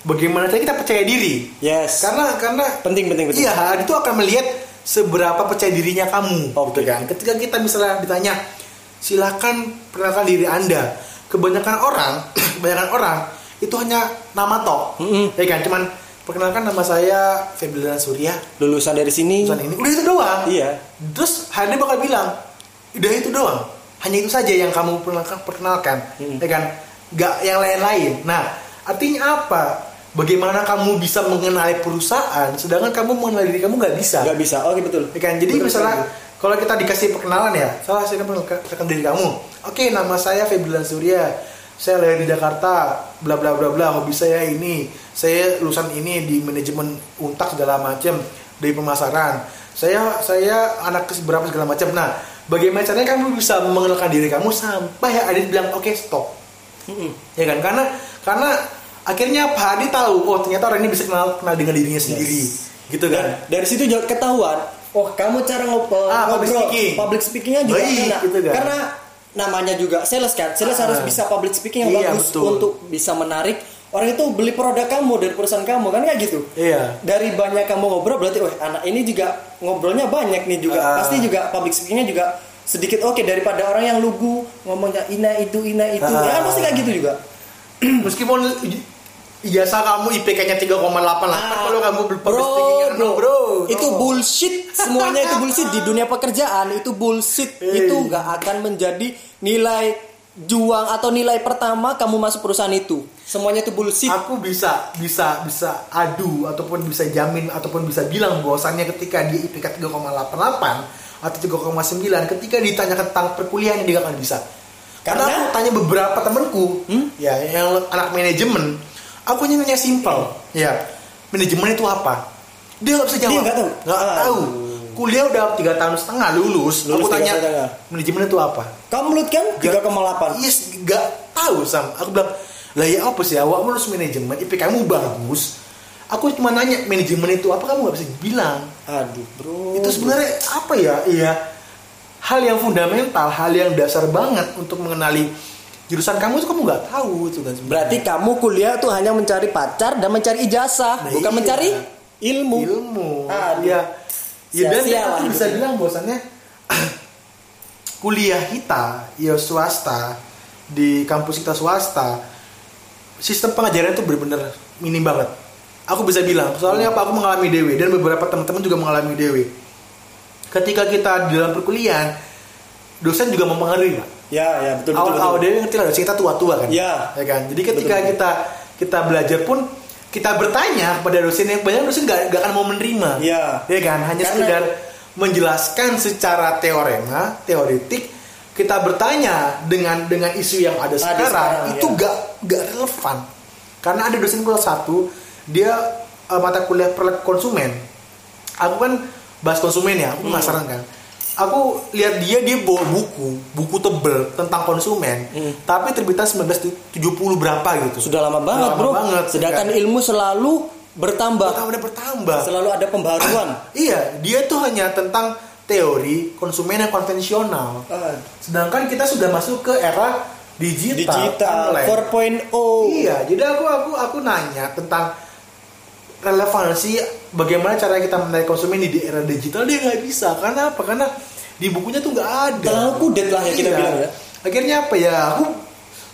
B: bagaimana cara kita percaya diri
A: Yes.
B: karena karena
A: penting penting penting.
B: iya HR itu akan melihat seberapa percaya dirinya kamu
A: Oke.
B: gitu kan ketika kita misalnya ditanya silakan perkenalkan diri anda kebanyakan orang kebanyakan orang itu hanya nama tok
A: Mm-mm.
B: ya kan cuman perkenalkan nama saya Febriana Surya
A: Lulusan dari sini.
B: Lulusan ini udah itu doang
A: Iya.
B: terus HRD bakal bilang udah itu doang hanya itu saja yang kamu perkenalkan, perkenalkan
A: Hmm.
B: ya kan nggak yang lain-lain nah artinya apa bagaimana kamu bisa mengenali perusahaan sedangkan kamu mengenali diri kamu nggak bisa
A: Gak bisa. Oke betul.
B: ya kan jadi
A: Betul
B: misalnya
A: sekali.
B: kalau kita dikasih perkenalan ya salah saya kan perkenalkan diri kamu oke nama saya Febrilan Surya saya lahir di Jakarta bla bla bla bla hobi saya ini saya lulusan ini di manajemen untak segala macam dari pemasaran saya saya anak ke berapa segala macam nah bagaimana caranya kamu bisa mengenalkan diri kamu sampai yang bilang oke stop
A: Mm-mm.
B: ya kan karena karena akhirnya Pak Hadi tahu oh ternyata orang ini bisa kenal kenal dengan dirinya sendiri gitu kan
A: Dan dari situ ketahuan. Oh kamu cara ngobrol,
B: Ah, public
A: ngobrol,
B: speaking.
A: public speakingnya juga
B: Baik,
A: kena.
B: gitu kan.
A: Karena namanya juga sales kan. Sales
B: Ah.
A: harus bisa public speaking yang
B: Iya,
A: bagus
B: betul.
A: untuk bisa menarik orang itu beli produk kamu dari perusahaan kamu kan kayak gitu
B: Iya.
A: dari banyak kamu ngobrol berarti wah anak ini juga ngobrolnya banyak nih juga
B: Ah.
A: pasti juga public speakingnya juga sedikit oke daripada orang yang lugu ngomongnya ina itu ina itu
B: Ah.
A: ya pasti kayak gitu juga
B: Meskipun ijazah kamu IPK-nya 3,88 kalau kamu beli public
A: bro,
B: yang
A: bro,
B: bro.
A: itu
B: no.
A: bullshit semuanya itu bullshit di dunia pekerjaan itu bullshit
B: Hey.
A: itu nggak akan menjadi nilai juang atau nilai pertama kamu masuk perusahaan itu semuanya itu bullshit
B: Aku bisa bisa bisa adu ataupun bisa jamin ataupun bisa bilang bahwasannya ketika dia IPK 3,88 atau 3,9 ketika ditanya tentang perkuliahan dia gak akan bisa. Karena,
A: Karena?
B: aku tanya beberapa temenku
A: Hmm?
B: ya yang anak manajemen, aku hanya nanya simpel, ya manajemen itu apa? Dia nggak bisa jawab.
A: Dia nggak tahu?
B: Nggak
A: Ah.
B: tahu. Kuliah udah tiga tahun setengah lulus.
A: Lulus
B: aku
A: tiga
B: tanya
A: setengah.
B: manajemen itu apa?
A: kamu lut kan 3,8
B: Yes, gak tahu sam. Aku bilang, lah ya apa sih awak lulus manajemen, IPK kamu bagus. Aku cuma nanya manajemen itu apa kamu gak bisa bilang.
A: aduh bro
B: itu sebenarnya apa ya? Iya, hal yang fundamental, hal yang dasar banget untuk mengenali jurusan kamu itu kamu nggak tahu itu kan sebenarnya.
A: berarti kamu kuliah tuh hanya mencari pacar dan mencari ijazah
B: Nah,
A: bukan
B: iya.
A: mencari ilmu
B: ilmu.
A: Aduh.
B: Iya. Ya dan
A: lah
B: aku bisa
A: hidupnya.
B: bilang bahwasannya kuliah kita ya swasta di kampus kita swasta sistem pengajaran itu benar-benar minim banget. Aku bisa bilang, soalnya apa? Aku mengalami dewe dan beberapa teman-teman juga mengalami dewe. Ketika kita di dalam perkuliahan, dosen juga mempengaruhi, Pak.
A: Ya ya betul betul,
B: Awal awal dewe ngerti lah, dosen kita tua-tua kan.
A: Ya.
B: Ya kan. Jadi ketika
A: Betul,
B: kita kita belajar pun kita bertanya kepada dosen yang banyak dosen nggak nggak akan mau menerima.
A: Iya.
B: Ya kan. Hanya
A: Karena-
B: sekedar menjelaskan secara teorema, teoretik. Kita bertanya dengan dengan isu yang ada sekarang,
A: sekarang,
B: itu
A: ya.
B: nggak nggak relevan. Karena ada dosen kelas satu, dia eh, mata kuliah per konsumen. Aku kan bahas konsumen ya, aku
A: Hmm.
B: penasaran kan. Aku lihat dia dia bawa buku, buku tebel tentang konsumen,
A: Hmm.
B: tapi terbitan 1970 berapa gitu.
A: sudah lama banget
B: Lama
A: bro
B: banget,
A: sedangkan
B: kan?
A: ilmu selalu bertambah
B: bertambah dan bertambah.
A: selalu ada pembaruan
B: Iya, dia tuh hanya tentang teori konsumen yang konvensional. Sedangkan kita sudah masuk ke era digital.
A: digital
B: online.
A: 4.0
B: Iya, jadi aku aku aku nanya tentang relevansi bagaimana cara kita menarik konsumen di era digital dia nggak bisa. Karena apa? Karena di bukunya tuh nggak ada.
A: terlalu kudet lah ya kita
B: Iya.
A: bilang ya
B: Akhirnya apa ya? Aku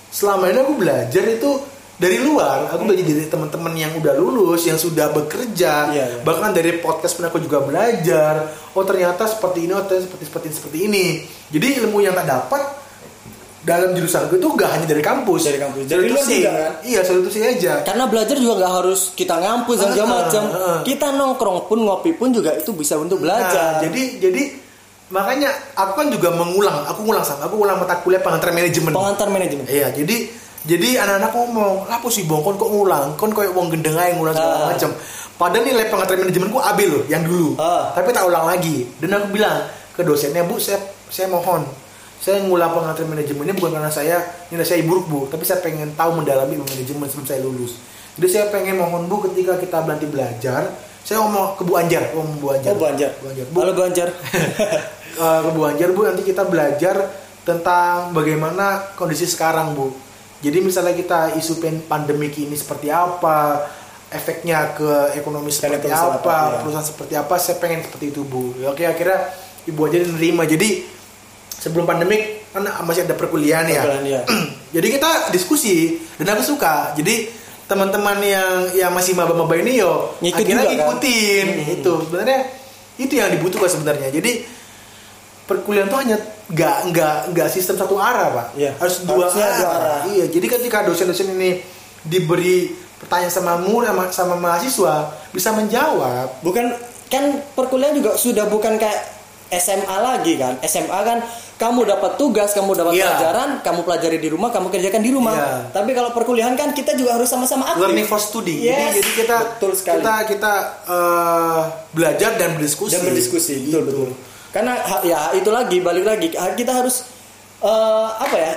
B: selama ini aku belajar itu dari luar. Aku belajar dari teman-teman yang udah lulus, yang sudah bekerja.
A: Iya, iya.
B: Bahkan dari podcast pun aku juga belajar. Oh ternyata seperti ini, oh ternyata seperti seperti seperti ini. Jadi ilmu yang tak dapat dalam jurusanku itu gak hanya dari kampus.
A: Dari kampus. Dari luar
B: sih.
A: kan?
B: Iya, satu itu sih aja.
A: karena belajar juga nggak harus kita ngampus dan segala
B: Ah,
A: macam
B: ah, ah.
A: kita nongkrong pun ngopi pun juga itu bisa untuk belajar
B: Nah, jadi jadi makanya aku kan juga mengulang, aku ngulang sama, aku ulang mata kuliah pengantar manajemen.
A: pengantar manajemen
B: Iya, jadi jadi anak-anak ngomong, apa sih bong, kon kok ngulang, kon koyo wong gendeng aja ngulang segala
A: Ah.
B: macam. Padahal nilai pengantar manajemenku AB loh, yang dulu.
A: Ah.
B: Tapi tak ulang lagi. Dan aku bilang ke dosennya, Bu, saya saya mohon, saya ngulang pengantar manajemen ini bukan karena saya nilai saya buruk bu, tapi saya pengen tahu mendalami manajemen sebelum saya lulus. Jadi saya pengen mohon bu, ketika kita nanti belajar, saya ngomong ke Bu Anjar, oh Bu Anjar.
A: oh banjar
B: Bu Anjar. Bu,
A: halo banjar
B: Eh, ke Bu Anjar Bu nanti kita belajar tentang bagaimana kondisi sekarang Bu. Jadi misalnya kita isu pandemik ini seperti apa, efeknya ke ekonomi seperti
A: perusahaan
B: apa,
A: apa, ya.
B: perusahaan seperti apa, saya pengen seperti itu Bu. Oke akhirnya Ibu Anjar menerima. Jadi sebelum pandemik kan masih ada perkuliahan ya.
A: Perkuliahan, ya.
B: Jadi kita diskusi dan aku suka. Jadi teman-teman yang yang masih maba-maba ini yo
A: Ngikut
B: akhirnya
A: juga, kan?
B: ngikutin
A: Hmm.
B: itu sebenarnya itu yang dibutuhkan sebenarnya. Jadi perkuliahan tuh hanya nggak nggak nggak sistem satu arah pak
A: Iya.
B: harus dua arah.
A: dua arah.
B: iya jadi ketika dosen-dosen ini diberi pertanyaan sama murid sama, sama mahasiswa bisa menjawab
A: bukan kan perkuliahan juga sudah bukan kayak SMA lagi kan? SMA kan kamu dapat tugas kamu dapat
B: Iya.
A: pelajaran kamu pelajari di rumah kamu kerjakan di rumah.
B: Iya.
A: tapi kalau perkuliahan kan kita juga harus sama-sama aktif.
B: Learning for study. Jadi
A: Yes,
B: jadi kita
A: betul sekali.
B: kita kita eh, belajar dan berdiskusi.
A: Dan berdiskusi. Betul
B: Gitu.
A: betul. Karena ya itu lagi balik lagi. Kita harus eh, apa ya?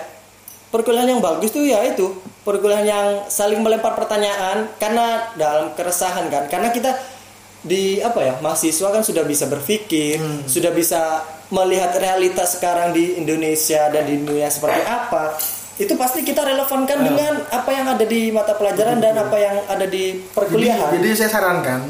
A: Perkuliahan yang bagus tuh ya itu. Perkuliahan yang saling melempar pertanyaan karena dalam keresahan kan. Karena kita di apa ya mahasiswa kan sudah bisa berpikir
B: Hmm.
A: sudah bisa melihat realitas sekarang di Indonesia dan di dunia seperti apa itu pasti kita relevankan
B: Ah.
A: dengan apa yang ada di mata pelajaran dan apa yang ada di
B: Jadi,
A: perkuliahan.
B: jadi saya sarankan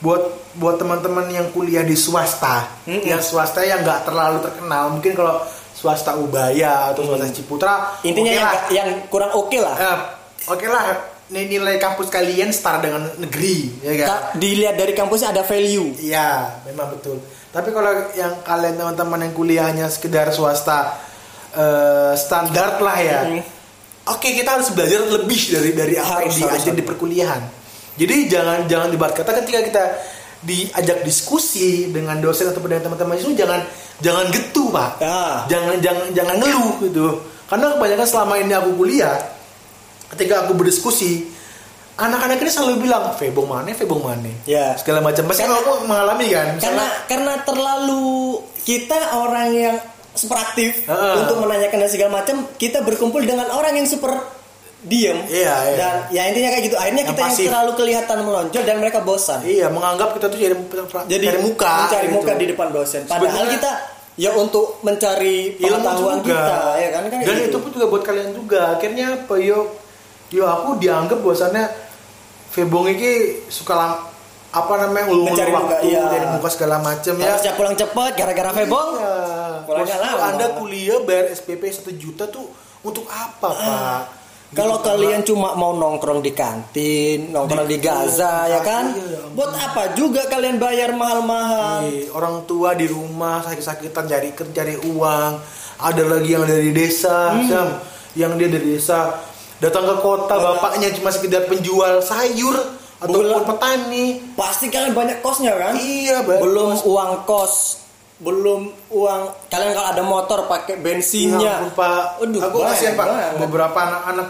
B: buat buat teman-teman yang kuliah di swasta,
A: Mm-mm.
B: yang swasta yang nggak terlalu terkenal, mungkin kalau swasta Ubaya atau swasta Ciputra,
A: Intinya
B: oke
A: yang,
B: lah.
A: yang kurang oke lah.
B: Eh, oke lah, nih nilai kampus kalian setara dengan negeri, ya kan?
A: Ka- dilihat dari kampusnya ada value.
B: Iya, memang betul. Tapi kalau yang kalian teman-teman yang kuliahnya sekedar swasta eh, standar lah ya.
A: Mm.
B: Oke, kita harus belajar lebih dari dari apa yang diajar di perkuliahan. Jadi jangan jangan dibuat kata ketika kita diajak diskusi dengan dosen atau dengan teman-teman itu jangan jangan getu pak.
A: Ah.
B: Jangan jangan jangan ngeluh gitu. Karena kebanyakan selama ini aku kuliah, ketika aku berdiskusi, anak-anak ini selalu bilang Febong mana, Febong mana,
A: Ya.
B: segala macam. Pasti
A: Karena-
B: aku mengalami kan.
A: Karena
B: misalnya,
A: karena terlalu kita orang yang super aktif
B: Ah.
A: untuk menanyakan dan segala macam, kita berkumpul dengan orang yang super diem.
B: Iya, iya.
A: Dan ya intinya kayak gitu. Akhirnya
B: Yang
A: kita yang
B: pasif.
A: terlalu kelihatan melonjol dan mereka bosan.
B: iya menganggap kita tuh jadi
A: Jadi
B: cari muka,
A: mencari
B: gitu.
A: muka di depan dosen. Padahal
B: Sebenarnya-
A: kita ya untuk mencari
B: Ilmu
A: pengetahuan kita, ya kan kan
B: Dan
A: gitu.
B: itu pun juga buat kalian juga. Akhirnya apa yo yo aku dianggap bahwasannya Febong ini suka lam, apa namanya ulur
A: Mencari muka,
B: waktu,
A: iya.
B: dari muka segala macam ya.
A: harusnya pulang cepat gara-gara Febong.
B: Iya.
A: Pulangnya
B: Bos,
A: lama.
B: Anda kuliah bayar SPP 1 juta tuh untuk apa, Pak?
A: Kalau
B: Gitu,
A: kalian cuma mau nongkrong di kantin, nongkrong di,
B: Di-
A: Gaza,
B: iya,
A: ya kan?
B: iya,
A: Buat apa juga kalian bayar mahal-mahal?
B: Nih, orang tua di rumah sakit-sakitan cari kerja cari uang ada lagi yang dari desa
A: Hmm.
B: Sam, yang dia dari desa datang ke kota
A: Kota.
B: bapaknya cuma sekedar penjual sayur ataupun
A: Bulan.
B: petani
A: Pasti kalian banyak kosnya kan?
B: iya banyak
A: belum
B: kos.
A: uang kos, belum uang kalian kalau ada motor pakai
B: Ya
A: bensinnya.
B: ampun, pak
A: Aduh,
B: aku kasihan pak beberapa anak-anak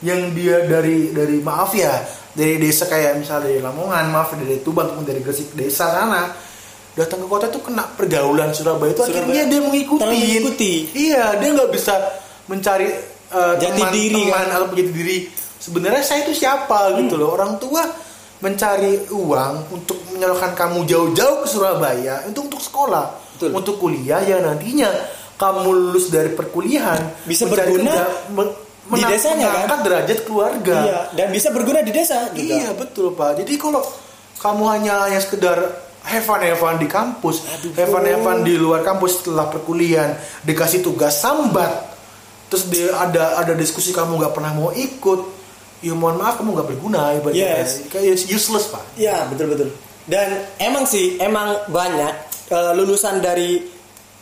B: yang dia dari dari maaf ya dari desa kayak misalnya dari Lamongan maaf dari Tuban ataupun dari Gresik desa sana datang ke kota tuh kena pergaulan Surabaya itu
A: Surabaya.
B: akhirnya dia mengikuti
A: mengikuti.
B: iya dia nggak bisa mencari uh,
A: Jati
B: teman,
A: diri,
B: teman
A: kan?
B: atau menjadi diri sebenarnya saya itu siapa gitu loh orang tua mencari uang untuk menyalurkan kamu jauh-jauh ke Surabaya untuk untuk sekolah
A: Betul.
B: untuk kuliah yang nantinya kamu lulus dari perkuliahan
A: Bisa berguna
B: kerja,
A: di desanya, kan?
B: derajat keluarga
A: Iya, dan bisa berguna di desa juga.
B: iya betul pak jadi kalau kamu hanya hanya sekedar have fun di kampus have fun di luar kampus setelah perkuliahan dikasih tugas sambat terus dia ada ada diskusi kamu nggak pernah mau ikut ya mohon maaf kamu nggak berguna ibaratnya
A: Yes.
B: kayak useless pak
A: Iya, betul-betul. Dan emang sih, emang banyak eh, lulusan dari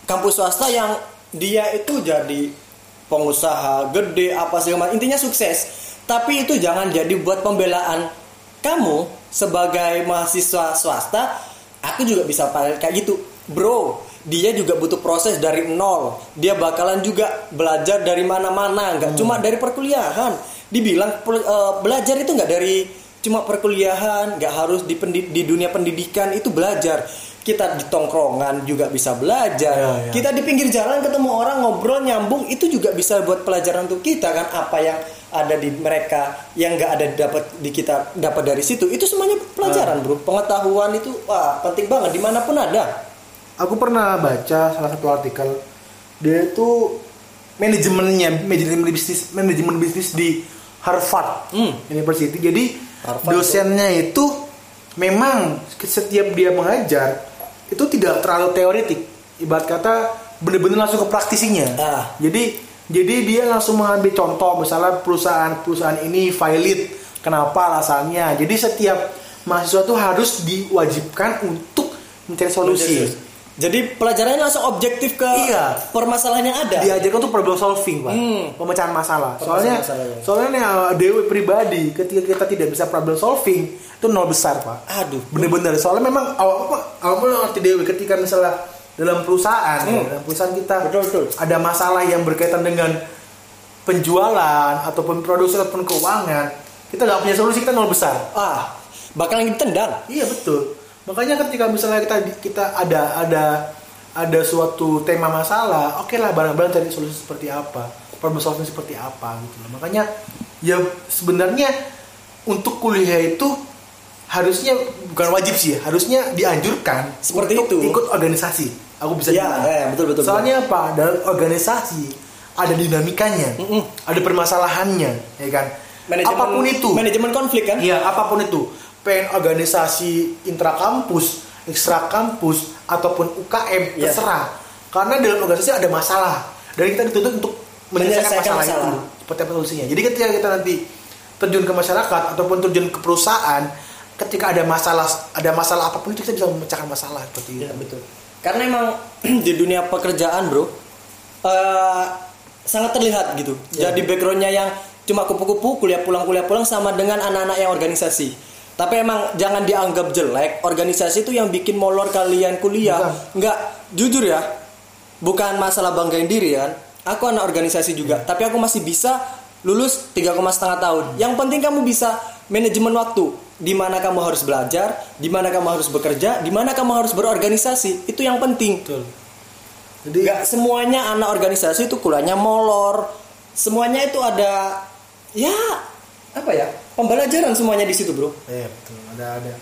A: kampus swasta yang dia itu jadi pengusaha gede apa segala macam. Intinya sukses. Tapi itu jangan jadi buat pembelaan kamu sebagai mahasiswa swasta. Aku juga bisa pakai kayak gitu, bro. Dia juga butuh proses dari nol. Dia bakalan juga belajar dari mana-mana, nggak cuma dari perkuliahan. Dibilang eh, belajar itu nggak dari cuma perkuliahan, nggak harus di, di dunia pendidikan itu belajar. Kita di tongkrongan juga bisa belajar.
B: Ya, ya.
A: Kita di pinggir jalan ketemu orang ngobrol nyambung itu juga bisa buat pelajaran untuk kita kan apa yang ada di mereka yang nggak ada dapat di kita dapat dari situ itu semuanya pelajaran bro pengetahuan itu wah penting banget di mana pun ada
B: aku pernah baca salah satu artikel. Dia itu manajemennya manajemen bisnis manajemen bisnis di Harvard
A: Hmm.
B: University. Jadi
A: Harvard
B: dosennya itu memang setiap dia mengajar itu tidak terlalu teoretik. Ibarat kata bener-bener langsung ke praktisinya.
A: Ah.
B: jadi jadi dia langsung mengambil contoh misalnya perusahaan-perusahaan ini valid kenapa alasannya? Jadi setiap mahasiswa itu harus diwajibkan untuk mencari solusi
A: jadi pelajarannya langsung objektif ke
B: Iya.
A: permasalahan yang ada
B: diajarkan untuk problem solving pak
A: Hmm.
B: pemecahan masalah soalnya
A: masalah, ya.
B: soalnya nih, uh, dewi pribadi ketika kita tidak bisa problem solving itu nol besar pak
A: aduh
B: bener-bener soalnya memang awal apa awal ngerti dewi ketika misalnya dalam perusahaan ya,
A: Hmm.
B: dalam perusahaan kita
A: Betul, betul.
B: ada masalah yang berkaitan dengan penjualan ataupun produksi ataupun keuangan kita nggak punya solusi kita nol besar
A: ah bakalan ditendang
B: Iya betul. Makanya ketika misalnya kita kita ada ada ada suatu tema masalah, oke lah bareng-bareng cari solusi seperti apa, problem solving seperti apa gitu loh. Makanya ya sebenarnya untuk kuliah itu harusnya bukan wajib sih, ya, harusnya dianjurkan
A: Seperti
B: untuk
A: itu.
B: ikut organisasi. Aku bisa
A: Ya,
B: bilang.
A: ya, betul, betul,
B: Soalnya apa? Dalam organisasi ada dinamikanya,
A: Mm-mm.
B: ada permasalahannya, ya kan? apa pun itu,
A: manajemen konflik kan
B: Iya, apa pun itu. Pengen organisasi intrakampus, ekstra kampus ataupun UKM
A: Iya.
B: terserah. Karena dalam organisasi ada masalah dan kita dituntut untuk menyelesaikan masalah,
A: masalah.
B: itu. Seperti apa solusinya. Jadi ketika kita nanti terjun ke masyarakat ataupun terjun ke perusahaan, ketika ada masalah ada masalah apa pun itu kita bisa memecahkan masalah seperti itu.
A: Iya betul. Karena emang di dunia pekerjaan bro, eh, sangat terlihat gitu.
B: Iya.
A: Jadi backgroundnya yang cuma kupu-kupu, kuliah pulang kuliah pulang sama dengan anak-anak yang organisasi. Tapi emang jangan dianggap jelek. Organisasi itu yang bikin molor kalian kuliah.
B: Bukan.
A: Nggak, jujur ya, bukan masalah banggain diri kan. Aku anak organisasi juga, tapi aku masih bisa lulus tiga setengah tahun. Yang penting kamu bisa manajemen waktu. Di mana kamu harus belajar, di mana kamu harus bekerja, di mana kamu harus berorganisasi. Itu yang penting.
B: Betul. Jadi
A: Nggak semuanya anak organisasi itu kuliahnya molor. Semuanya itu ada ya apa ya? Pembelajaran semuanya di situ, Bro.
B: Iya betul, ada ada.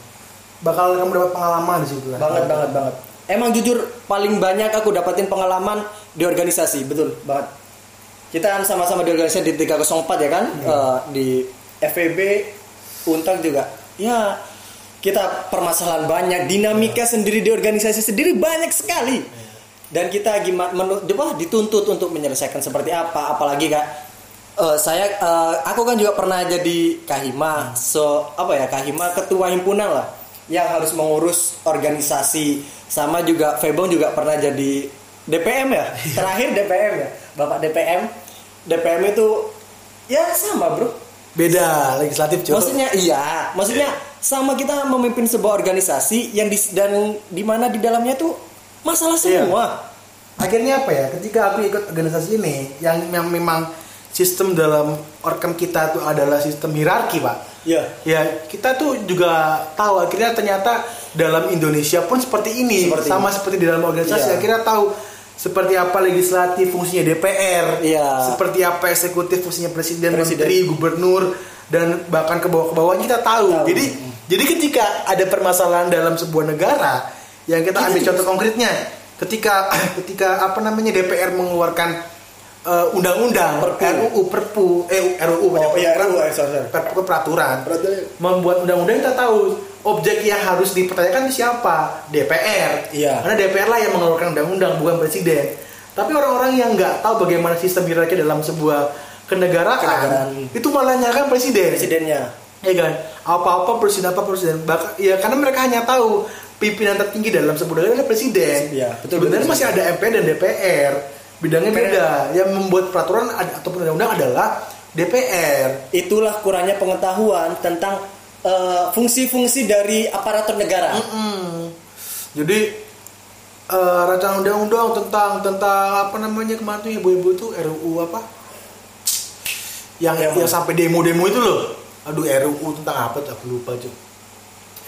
B: Bakal kamu dapat pengalaman di situ lah.
A: Banget banget banget. Emang jujur paling banyak aku dapatin pengalaman di organisasi, betul banget. Kita kan sama-sama di organisasi di 304 ya kan? Eh, di FEB Untak juga. Ya, kita permasalahan banyak, dinamika sendiri di organisasi sendiri banyak sekali. Dan kita gimana menu, apa, dituntut untuk menyelesaikan seperti apa, apalagi kak eh, saya eh, aku kan juga pernah jadi kahima, so apa ya kahima ketua himpunan lah yang harus mengurus organisasi. Sama juga Febong juga pernah jadi DPM ya? Terakhir DPM ya? Bapak DPM DPM itu ya sama bro.
B: Beda legislatif coba.
A: maksudnya iya. Maksudnya sama kita memimpin sebuah organisasi yang di, dan di mana di dalamnya tuh masalah
B: Iya.
A: semua.
B: Akhirnya apa ya? Ketika aku ikut organisasi ini yang, yang memang sistem dalam orkam kita itu adalah sistem hierarki pak
A: ya
B: ya kita tuh juga tahu akhirnya ternyata dalam Indonesia pun seperti ini
A: Seperti
B: sama seperti di dalam organisasi
A: Iya.
B: akhirnya tahu seperti apa legislatif fungsinya DPR
A: Iya.
B: seperti apa eksekutif fungsinya presiden,
A: Presiden.
B: menteri gubernur dan bahkan ke bawah ke bawahnya kita tahu.
A: Tahu.
B: jadi jadi ketika ada permasalahan dalam sebuah negara yang kita ambil
A: juga-
B: contoh konkretnya ketika ketika apa namanya DPR mengeluarkan eh, undang-undang
A: Perpu.
B: RUU Perpu eh RUU
A: Oh,
B: peraturan,
A: RUU, sorry,
B: perpu peraturan. Membuat undang-undang kita tahu objek yang harus dipertanyakan siapa? DPR
A: Iya.
B: karena DPR lah yang mengeluarkan undang-undang bukan presiden. Tapi orang-orang yang nggak tahu bagaimana sistem hierarki dalam sebuah kenegaraan,
A: Kenegaraan.
B: itu malah nyalakan presiden.
A: Presidennya.
B: Ya kan? Apa-apa presiden apa presiden. Bahkan ya karena mereka hanya tahu pimpinan tertinggi dalam sebuah negara adalah presiden.
A: Iya, betul, betul.
B: masih ada MPR dan DPR bidangnya
A: DPR.
B: beda yang membuat peraturan ad- ataupun undang-undang adalah DPR
A: itulah kurangnya pengetahuan tentang eh, fungsi-fungsi dari aparatur negara
B: Mm-mm. Jadi eh, rancangan undang-undang tentang tentang apa namanya kemarin tuh ibu-ibu tuh RUU apa? Yang
A: Yang
B: yang, sampai demo-demo itu loh. Aduh RUU tentang apa tuh aku lupa cuy.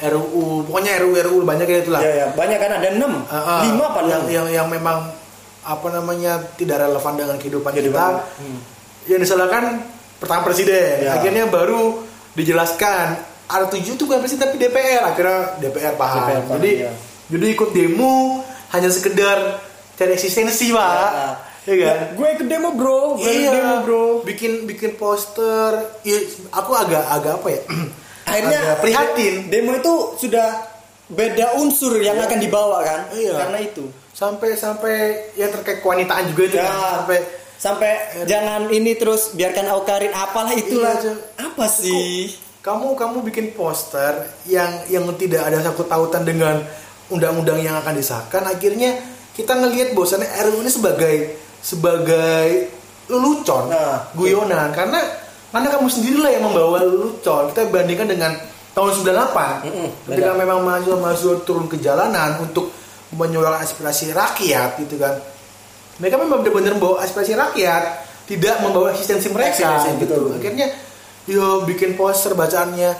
B: RUU pokoknya RUU RUU banyak ya itulah.
A: ya ya banyak kan ada enam
B: Ah, ah.
A: lima apa
B: yang, yang yang memang apa namanya tidak relevan dengan kehidupan
A: Kehidupan.
B: kita.
A: Hmm.
B: Yang disalahkan pertama presiden.
A: Ya.
B: Akhirnya baru dijelaskan ada tujuh tuh bukan presiden tapi DPR. Akhirnya DPR paham.
A: DPR paham,
B: jadi
A: ya.
B: jadi ikut demo hanya sekedar cari eksistensi pak. Ya, kan?
A: Ya, gue ikut demo bro gue ikut demo bro
B: Bikin bikin poster. Ya, aku agak agak apa ya?
A: akhirnya
B: agak prihatin.
A: demo itu sudah beda unsur yang akan dibawa kan
B: Iya.
A: karena itu
B: Sampai sampai yang terkait kewanitaan juga itu
A: Ya.
B: kan. Sampai
A: sampai jangan ini terus biarkan Aukarin apalah itulah.
B: Iya,
A: apa sih?
B: Kamu kamu bikin poster yang yang tidak ada sangkut pautan dengan undang-undang yang akan disahkan akhirnya kita ngelihat bahwasannya RUU ini sebagai sebagai lelucon
A: Nah,
B: guyonan. Karena karena kamu sendirilah yang membawa lelucon kita bandingkan dengan tahun 98
A: Mm-mm,
B: ketika
A: beda.
B: memang mahasiswa-mahasiswa turun ke jalanan untuk menyuarakan aspirasi rakyat gitu kan. Mereka memang benar-benar membawa aspirasi rakyat tidak membawa eksistensi mereka
A: Eksistensi,
B: gitu.
A: betul.
B: akhirnya yo bikin poster bacaannya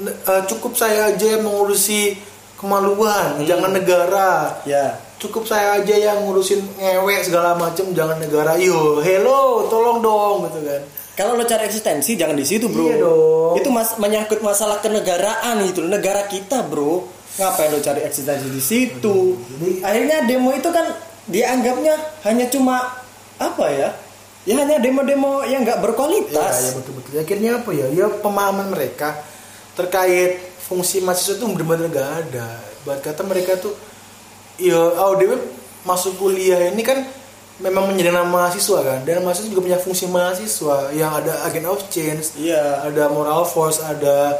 B: "Ne- eh, cukup saya aja yang mengurusi kemaluan
A: Hmm.
B: jangan negara.
A: Ya.
B: Cukup saya aja yang ngurusin ngewek segala macem jangan negara. Yo hello tolong dong gitu kan.
A: Kalau lo cari eksistensi jangan di situ bro.
B: Iya dong.
A: itu mas menyangkut masalah kenegaraan itu negara kita bro ngapain lo cari eksistensi di situ akhirnya demo itu kan dianggapnya hanya cuma apa ya ya hanya demo-demo yang nggak
B: Ya, ya
A: berkualitas
B: betul betul. Akhirnya apa ya? Ya pemahaman mereka terkait fungsi mahasiswa itu benar-benar gak ada. Buat kata mereka tuh, ya oh dewe masuk kuliah ini kan memang menjadi nama mahasiswa kan. Dan mahasiswa juga punya fungsi mahasiswa yang ada agent of change,
A: iya
B: ada moral force, ada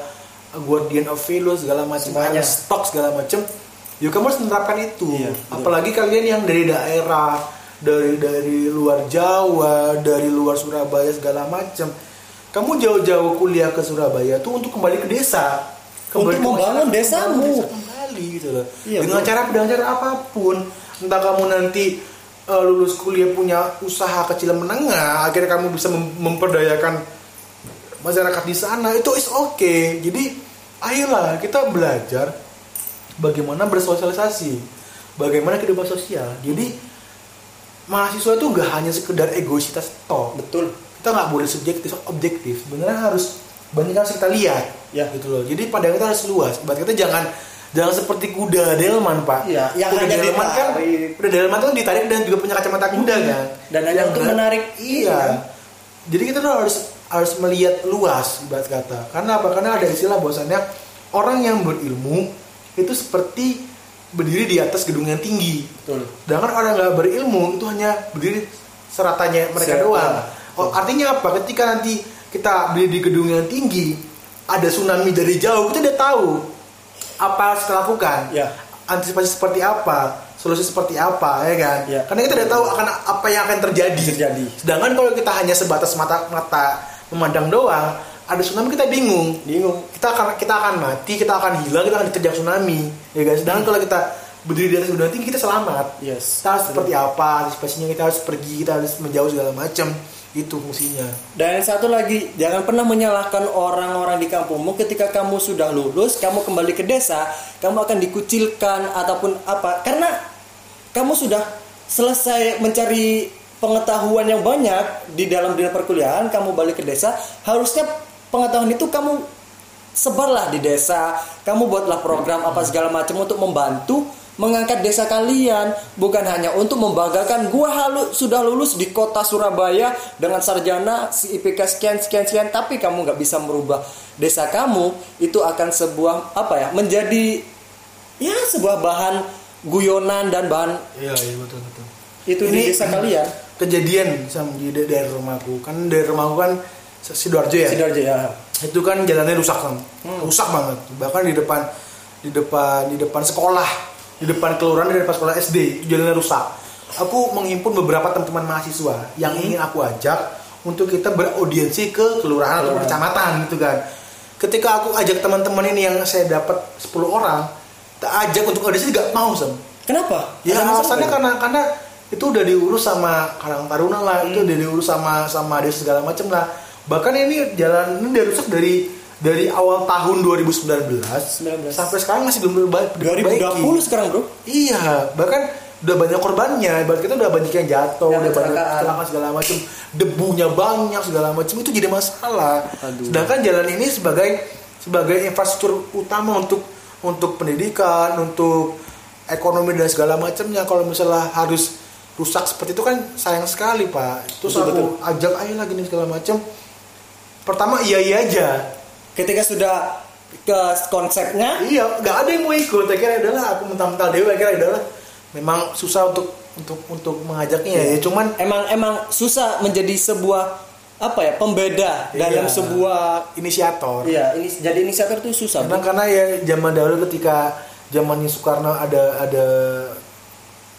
B: guardian of value segala macam, ada stok segala macam. Ya kamu harus menerapkan itu.
A: Iya, betul.
B: Apalagi kalian yang dari daerah, dari dari luar Jawa, dari luar Surabaya segala macam. Kamu jauh-jauh kuliah ke Surabaya tuh untuk kembali ke desa.
A: Untuk
B: ke
A: membangun desamu.
B: desa kembali gitu loh.
A: Iya,
B: dengan
A: betul.
B: cara dengan cara apa pun. Entah kamu nanti eh, lulus kuliah punya usaha kecil menengah, akhirnya kamu bisa mem- memperdayakan masyarakat di sana itu is oke jadi ayolah kita belajar bagaimana bersosialisasi bagaimana kehidupan sosial. Jadi mahasiswa itu nggak hanya sekedar egoisitas toh.
A: Betul.
B: Kita nggak boleh subjektif objektif. Sebenarnya harus banyak yang harus kita lihat
A: Ya.
B: gitu loh. Jadi pandangan kita harus luas. Berarti kita jangan jangan seperti kuda delman pak.
A: Iya, yang
B: kuda
A: hanya
B: delman kan kuda delman tuh ditarik dan juga punya kacamata kuda kan.
A: Dan hanya
B: Yang
A: untuk menarik
B: iya.
A: Ini.
B: jadi kita tuh harus harus melihat luas ibarat kata karena apa karena ada istilah bahwasannya orang yang berilmu itu seperti berdiri di atas gedung yang tinggi
A: betul
B: Sedangkan orang nggak berilmu itu hanya berdiri seratanya mereka
A: Serata.
B: doang. Oh, artinya apa? Ketika nanti kita berdiri di gedung yang tinggi, ada tsunami dari jauh, kita udah tahu apa harus kita lakukan.
A: Ya.
B: Antisipasi seperti apa, solusi seperti apa, ya kan?
A: Ya.
B: Karena kita udah tahu akan apa yang akan terjadi.
A: Terjadi.
B: Sedangkan kalau kita hanya sebatas mata mata memandang doang, ada tsunami kita bingung
A: bingung
B: kita akan kita akan mati, kita akan hilang, kita akan diterjang tsunami, ya guys. Sedangkan kalau kita berdiri di atas gunung tinggi kita selamat.
A: yes
B: Kita harus seperti apa, antisipasinya kita harus pergi, kita harus menjauh segala macam. Itu fungsinya.
A: Dan satu lagi, jangan pernah menyalahkan orang-orang di kampungmu ketika kamu sudah lulus, kamu kembali ke desa, kamu akan dikucilkan ataupun apa. Karena kamu sudah selesai mencari pengetahuan yang banyak di dalam dunia perkuliahan, kamu balik ke desa, harusnya pengetahuan itu kamu sebarlah di desa, kamu buatlah program apa segala macam untuk membantu mengangkat desa kalian bukan hanya untuk membanggakan gua halu sudah lulus di kota Surabaya dengan sarjana si IPK sekian sekian sekian tapi kamu nggak bisa merubah desa kamu itu akan sebuah apa ya menjadi ya sebuah bahan guyonan dan bahan
B: Iya, iya betul betul.
A: itu di
B: Ini-
A: desa kalian
B: Kejadian sama di da- daerah rumahku, kan daerah rumahku kan sidoarjo ya.
A: sidoarjo ya
B: Itu kan jalannya rusak kan,
A: Hmm.
B: rusak banget. Bahkan di depan di depan di depan sekolah, di depan kelurahan di depan sekolah SD, itu jalannya rusak. Aku menghimpun beberapa teman-teman mahasiswa yang ingin aku ajak untuk kita beraudiensi ke kelurahan atau kecamatan gitu kan. Ketika aku ajak teman-teman ini yang saya dapat 10 orang, tak ajak untuk audiensi nggak mau sam.
A: kenapa
B: Ya alasannya karena karena itu udah diurus sama Karang Taruna lah, itu
A: Hmm.
B: udah diurus sama sama desa segala macam lah. Bahkan ini jalan ini udah rusak dari dari awal tahun 2019
A: 19.
B: sampai sekarang masih belum diperbaiki.
A: 2020 sekarang bro
B: Iya, bahkan udah banyak korbannya, ibarat kita udah banyak yang jatuh, udah banyak
A: kecelakaan
B: segala macam, debunya banyak segala macam itu jadi masalah.
A: Aduh.
B: Sedangkan jalan ini sebagai sebagai infrastruktur utama untuk untuk pendidikan, untuk ekonomi dan segala macamnya. Kalau misalnya harus rusak seperti itu kan sayang sekali pak. Terus
A: Betul,
B: aku ajak ayo lagi nih segala macam. Pertama iya iya aja.
A: ketika sudah ke konsepnya
B: Iya, nggak ada yang mau ikut. Akhirnya adalah aku mental-mental dewa. Akhirnya adalah memang susah untuk untuk untuk mengajaknya ya. Cuman
A: emang emang susah menjadi sebuah apa ya pembeda dalam
B: Iya.
A: sebuah
B: inisiator.
A: iya ini jadi inisiator itu susah Bro.
B: karena ya zaman dahulu ketika zamannya Soekarno ada ada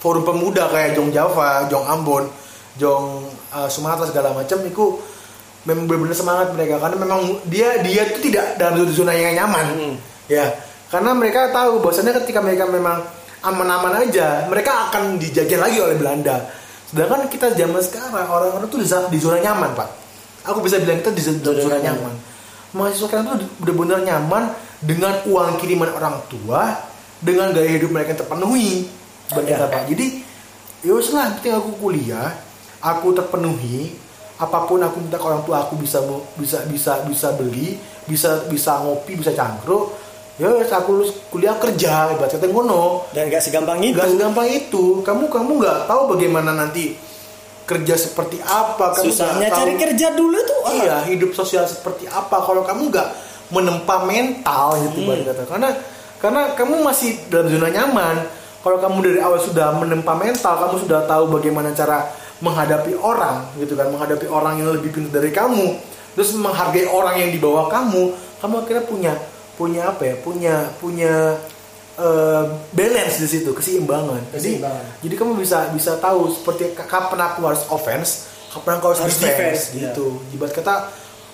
B: forum pemuda kayak Jong Java, Jong Ambon, Jong uh, Sumatera segala macam itu memang benar-benar semangat mereka karena memang dia dia itu tidak dalam zona yang nyaman.
A: Hmm.
B: Ya. Karena mereka tahu bahwasannya ketika mereka memang aman-aman aja, mereka akan dijajah lagi oleh Belanda. Sedangkan kita zaman sekarang orang-orang tuh di zona- nyaman, Pak. Aku bisa bilang kita di zona,
A: Zona nyaman.
B: nyaman. Mahasiswa sekarang tuh benar-benar nyaman dengan uang kiriman orang tua, dengan gaya hidup mereka yang terpenuhi. Bagi kita, Pak. Jadi, ya lah, penting aku kuliah, aku terpenuhi, apa pun aku minta ke orang tua aku bisa bisa bisa bisa beli, bisa bisa ngopi, bisa cangkruk. Ya aku lulus kuliah kerja, ibarat kata ngono.
A: dan gak segampang itu
B: Gak segampang itu. Kamu kamu nggak tahu bagaimana nanti kerja seperti apa kamu
A: Susahnya cari
B: tahu-
A: kerja dulu tuh. ah.
B: iya hidup sosial seperti apa kalau kamu nggak menempa mental gitu
A: Hmm.
B: Kata karena karena kamu masih dalam zona nyaman kalau kamu dari awal sudah menempa mental kamu sudah tahu bagaimana cara menghadapi orang gitu kan menghadapi orang yang lebih pintar dari kamu terus menghargai orang yang di bawah kamu kamu akhirnya punya punya apa ya punya punya eh, balance di situ keseimbangan. Jadi
A: Keseimbangan.
B: jadi kamu bisa bisa tahu seperti kapan aku harus offense kapan aku harus,
A: Harus
B: defense,
A: defense,
B: gitu. Ibarat kata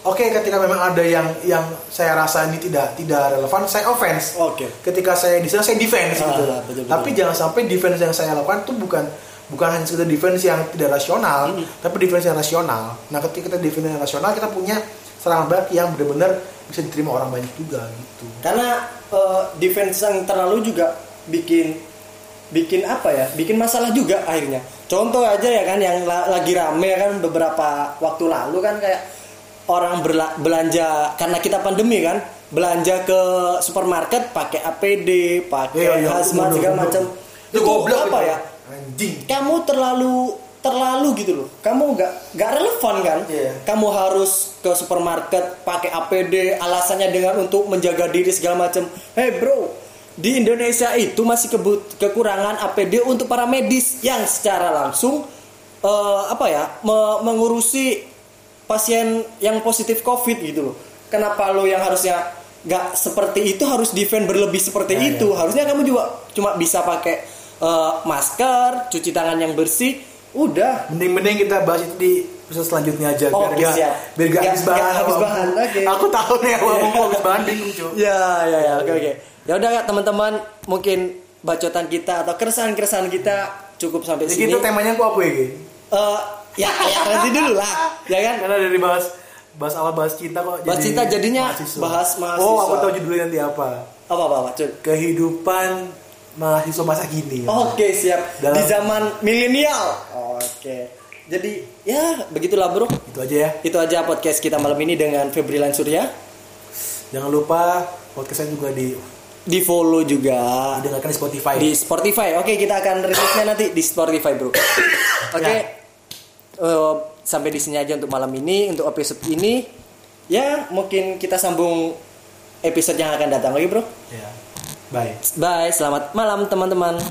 B: oke ketika memang ada yang yang saya rasa ini tidak tidak relevan saya offense
A: Oke.
B: ketika saya di sana saya defense
A: Ah,
B: gitu
A: betul, betul.
B: tapi jangan sampai defense yang saya lakukan itu bukan bukan hanya sekedar defense yang tidak rasional
A: Hmm.
B: tapi defense yang rasional nah ketika kita defense yang rasional kita punya serangan balik yang benar-benar bisa diterima orang banyak juga gitu
A: Karena eh, defense yang terlalu juga bikin bikin apa ya? Bikin masalah juga akhirnya. Contoh aja ya kan yang la- lagi rame kan beberapa waktu lalu kan kayak orang berla- belanja karena kita pandemi kan belanja ke supermarket pakai APD, pakai
B: Iya, iya,
A: hazmat segala macam.
B: itu goblok
A: apa ya?
B: anjing
A: kamu terlalu terlalu gitu loh kamu nggak nggak relevan kan
B: Iya.
A: kamu harus ke supermarket pakai APD alasannya dengan untuk menjaga diri segala macam hey bro di Indonesia itu masih kebut kekurangan APD untuk para medis yang secara langsung eh, apa ya me- mengurusi pasien yang positif COVID gitu loh. Kenapa lo yang harusnya nggak seperti itu harus defend berlebih seperti
B: Ya,
A: itu? harusnya kamu juga cuma bisa pakai eh, masker cuci tangan yang bersih udah.
B: Mending-mending kita bahas itu di episode selanjutnya aja biar
A: Oke,
B: gak
A: siap.
B: biar gak habis bahan.
A: gak habis bahan, oke.
B: aku tahu nih awal mau habis bahan bingung cuy
A: ya ya ya oke oke. Ya udah Kak, teman-teman mungkin bacotan kita atau keresahan-keresahan kita cukup sampai
B: jadi
A: sini.
B: itu temanya aku apa ya Gi?
A: Ya ya nanti dulu lah ya kan
B: karena dari bahas bahas awal bahas cinta kok
A: Bahas
B: jadi
A: cinta jadinya
B: mahasiswa.
A: bahas mahasiswa.
B: oh aku tahu judulnya nanti apa
A: apa apa, apa cuy
B: kehidupan mahasiswa masa kini
A: Oke siap
B: Dalam-
A: di zaman milenial. Oke. Jadi ya begitulah bro.
B: itu aja ya
A: Itu aja podcast kita malam ini dengan Febrilan Surya.
B: jangan lupa podcast saya juga di
A: Di follow juga
B: didengarkan di Spotify
A: di Spotify. Oke kita akan rilisnya nanti di Spotify bro. Oke. Eh, sampai di sini aja untuk malam ini untuk episode ini. Ya mungkin kita sambung episode yang akan datang lagi bro.
B: ya bye
A: Bye. Selamat malam teman-teman.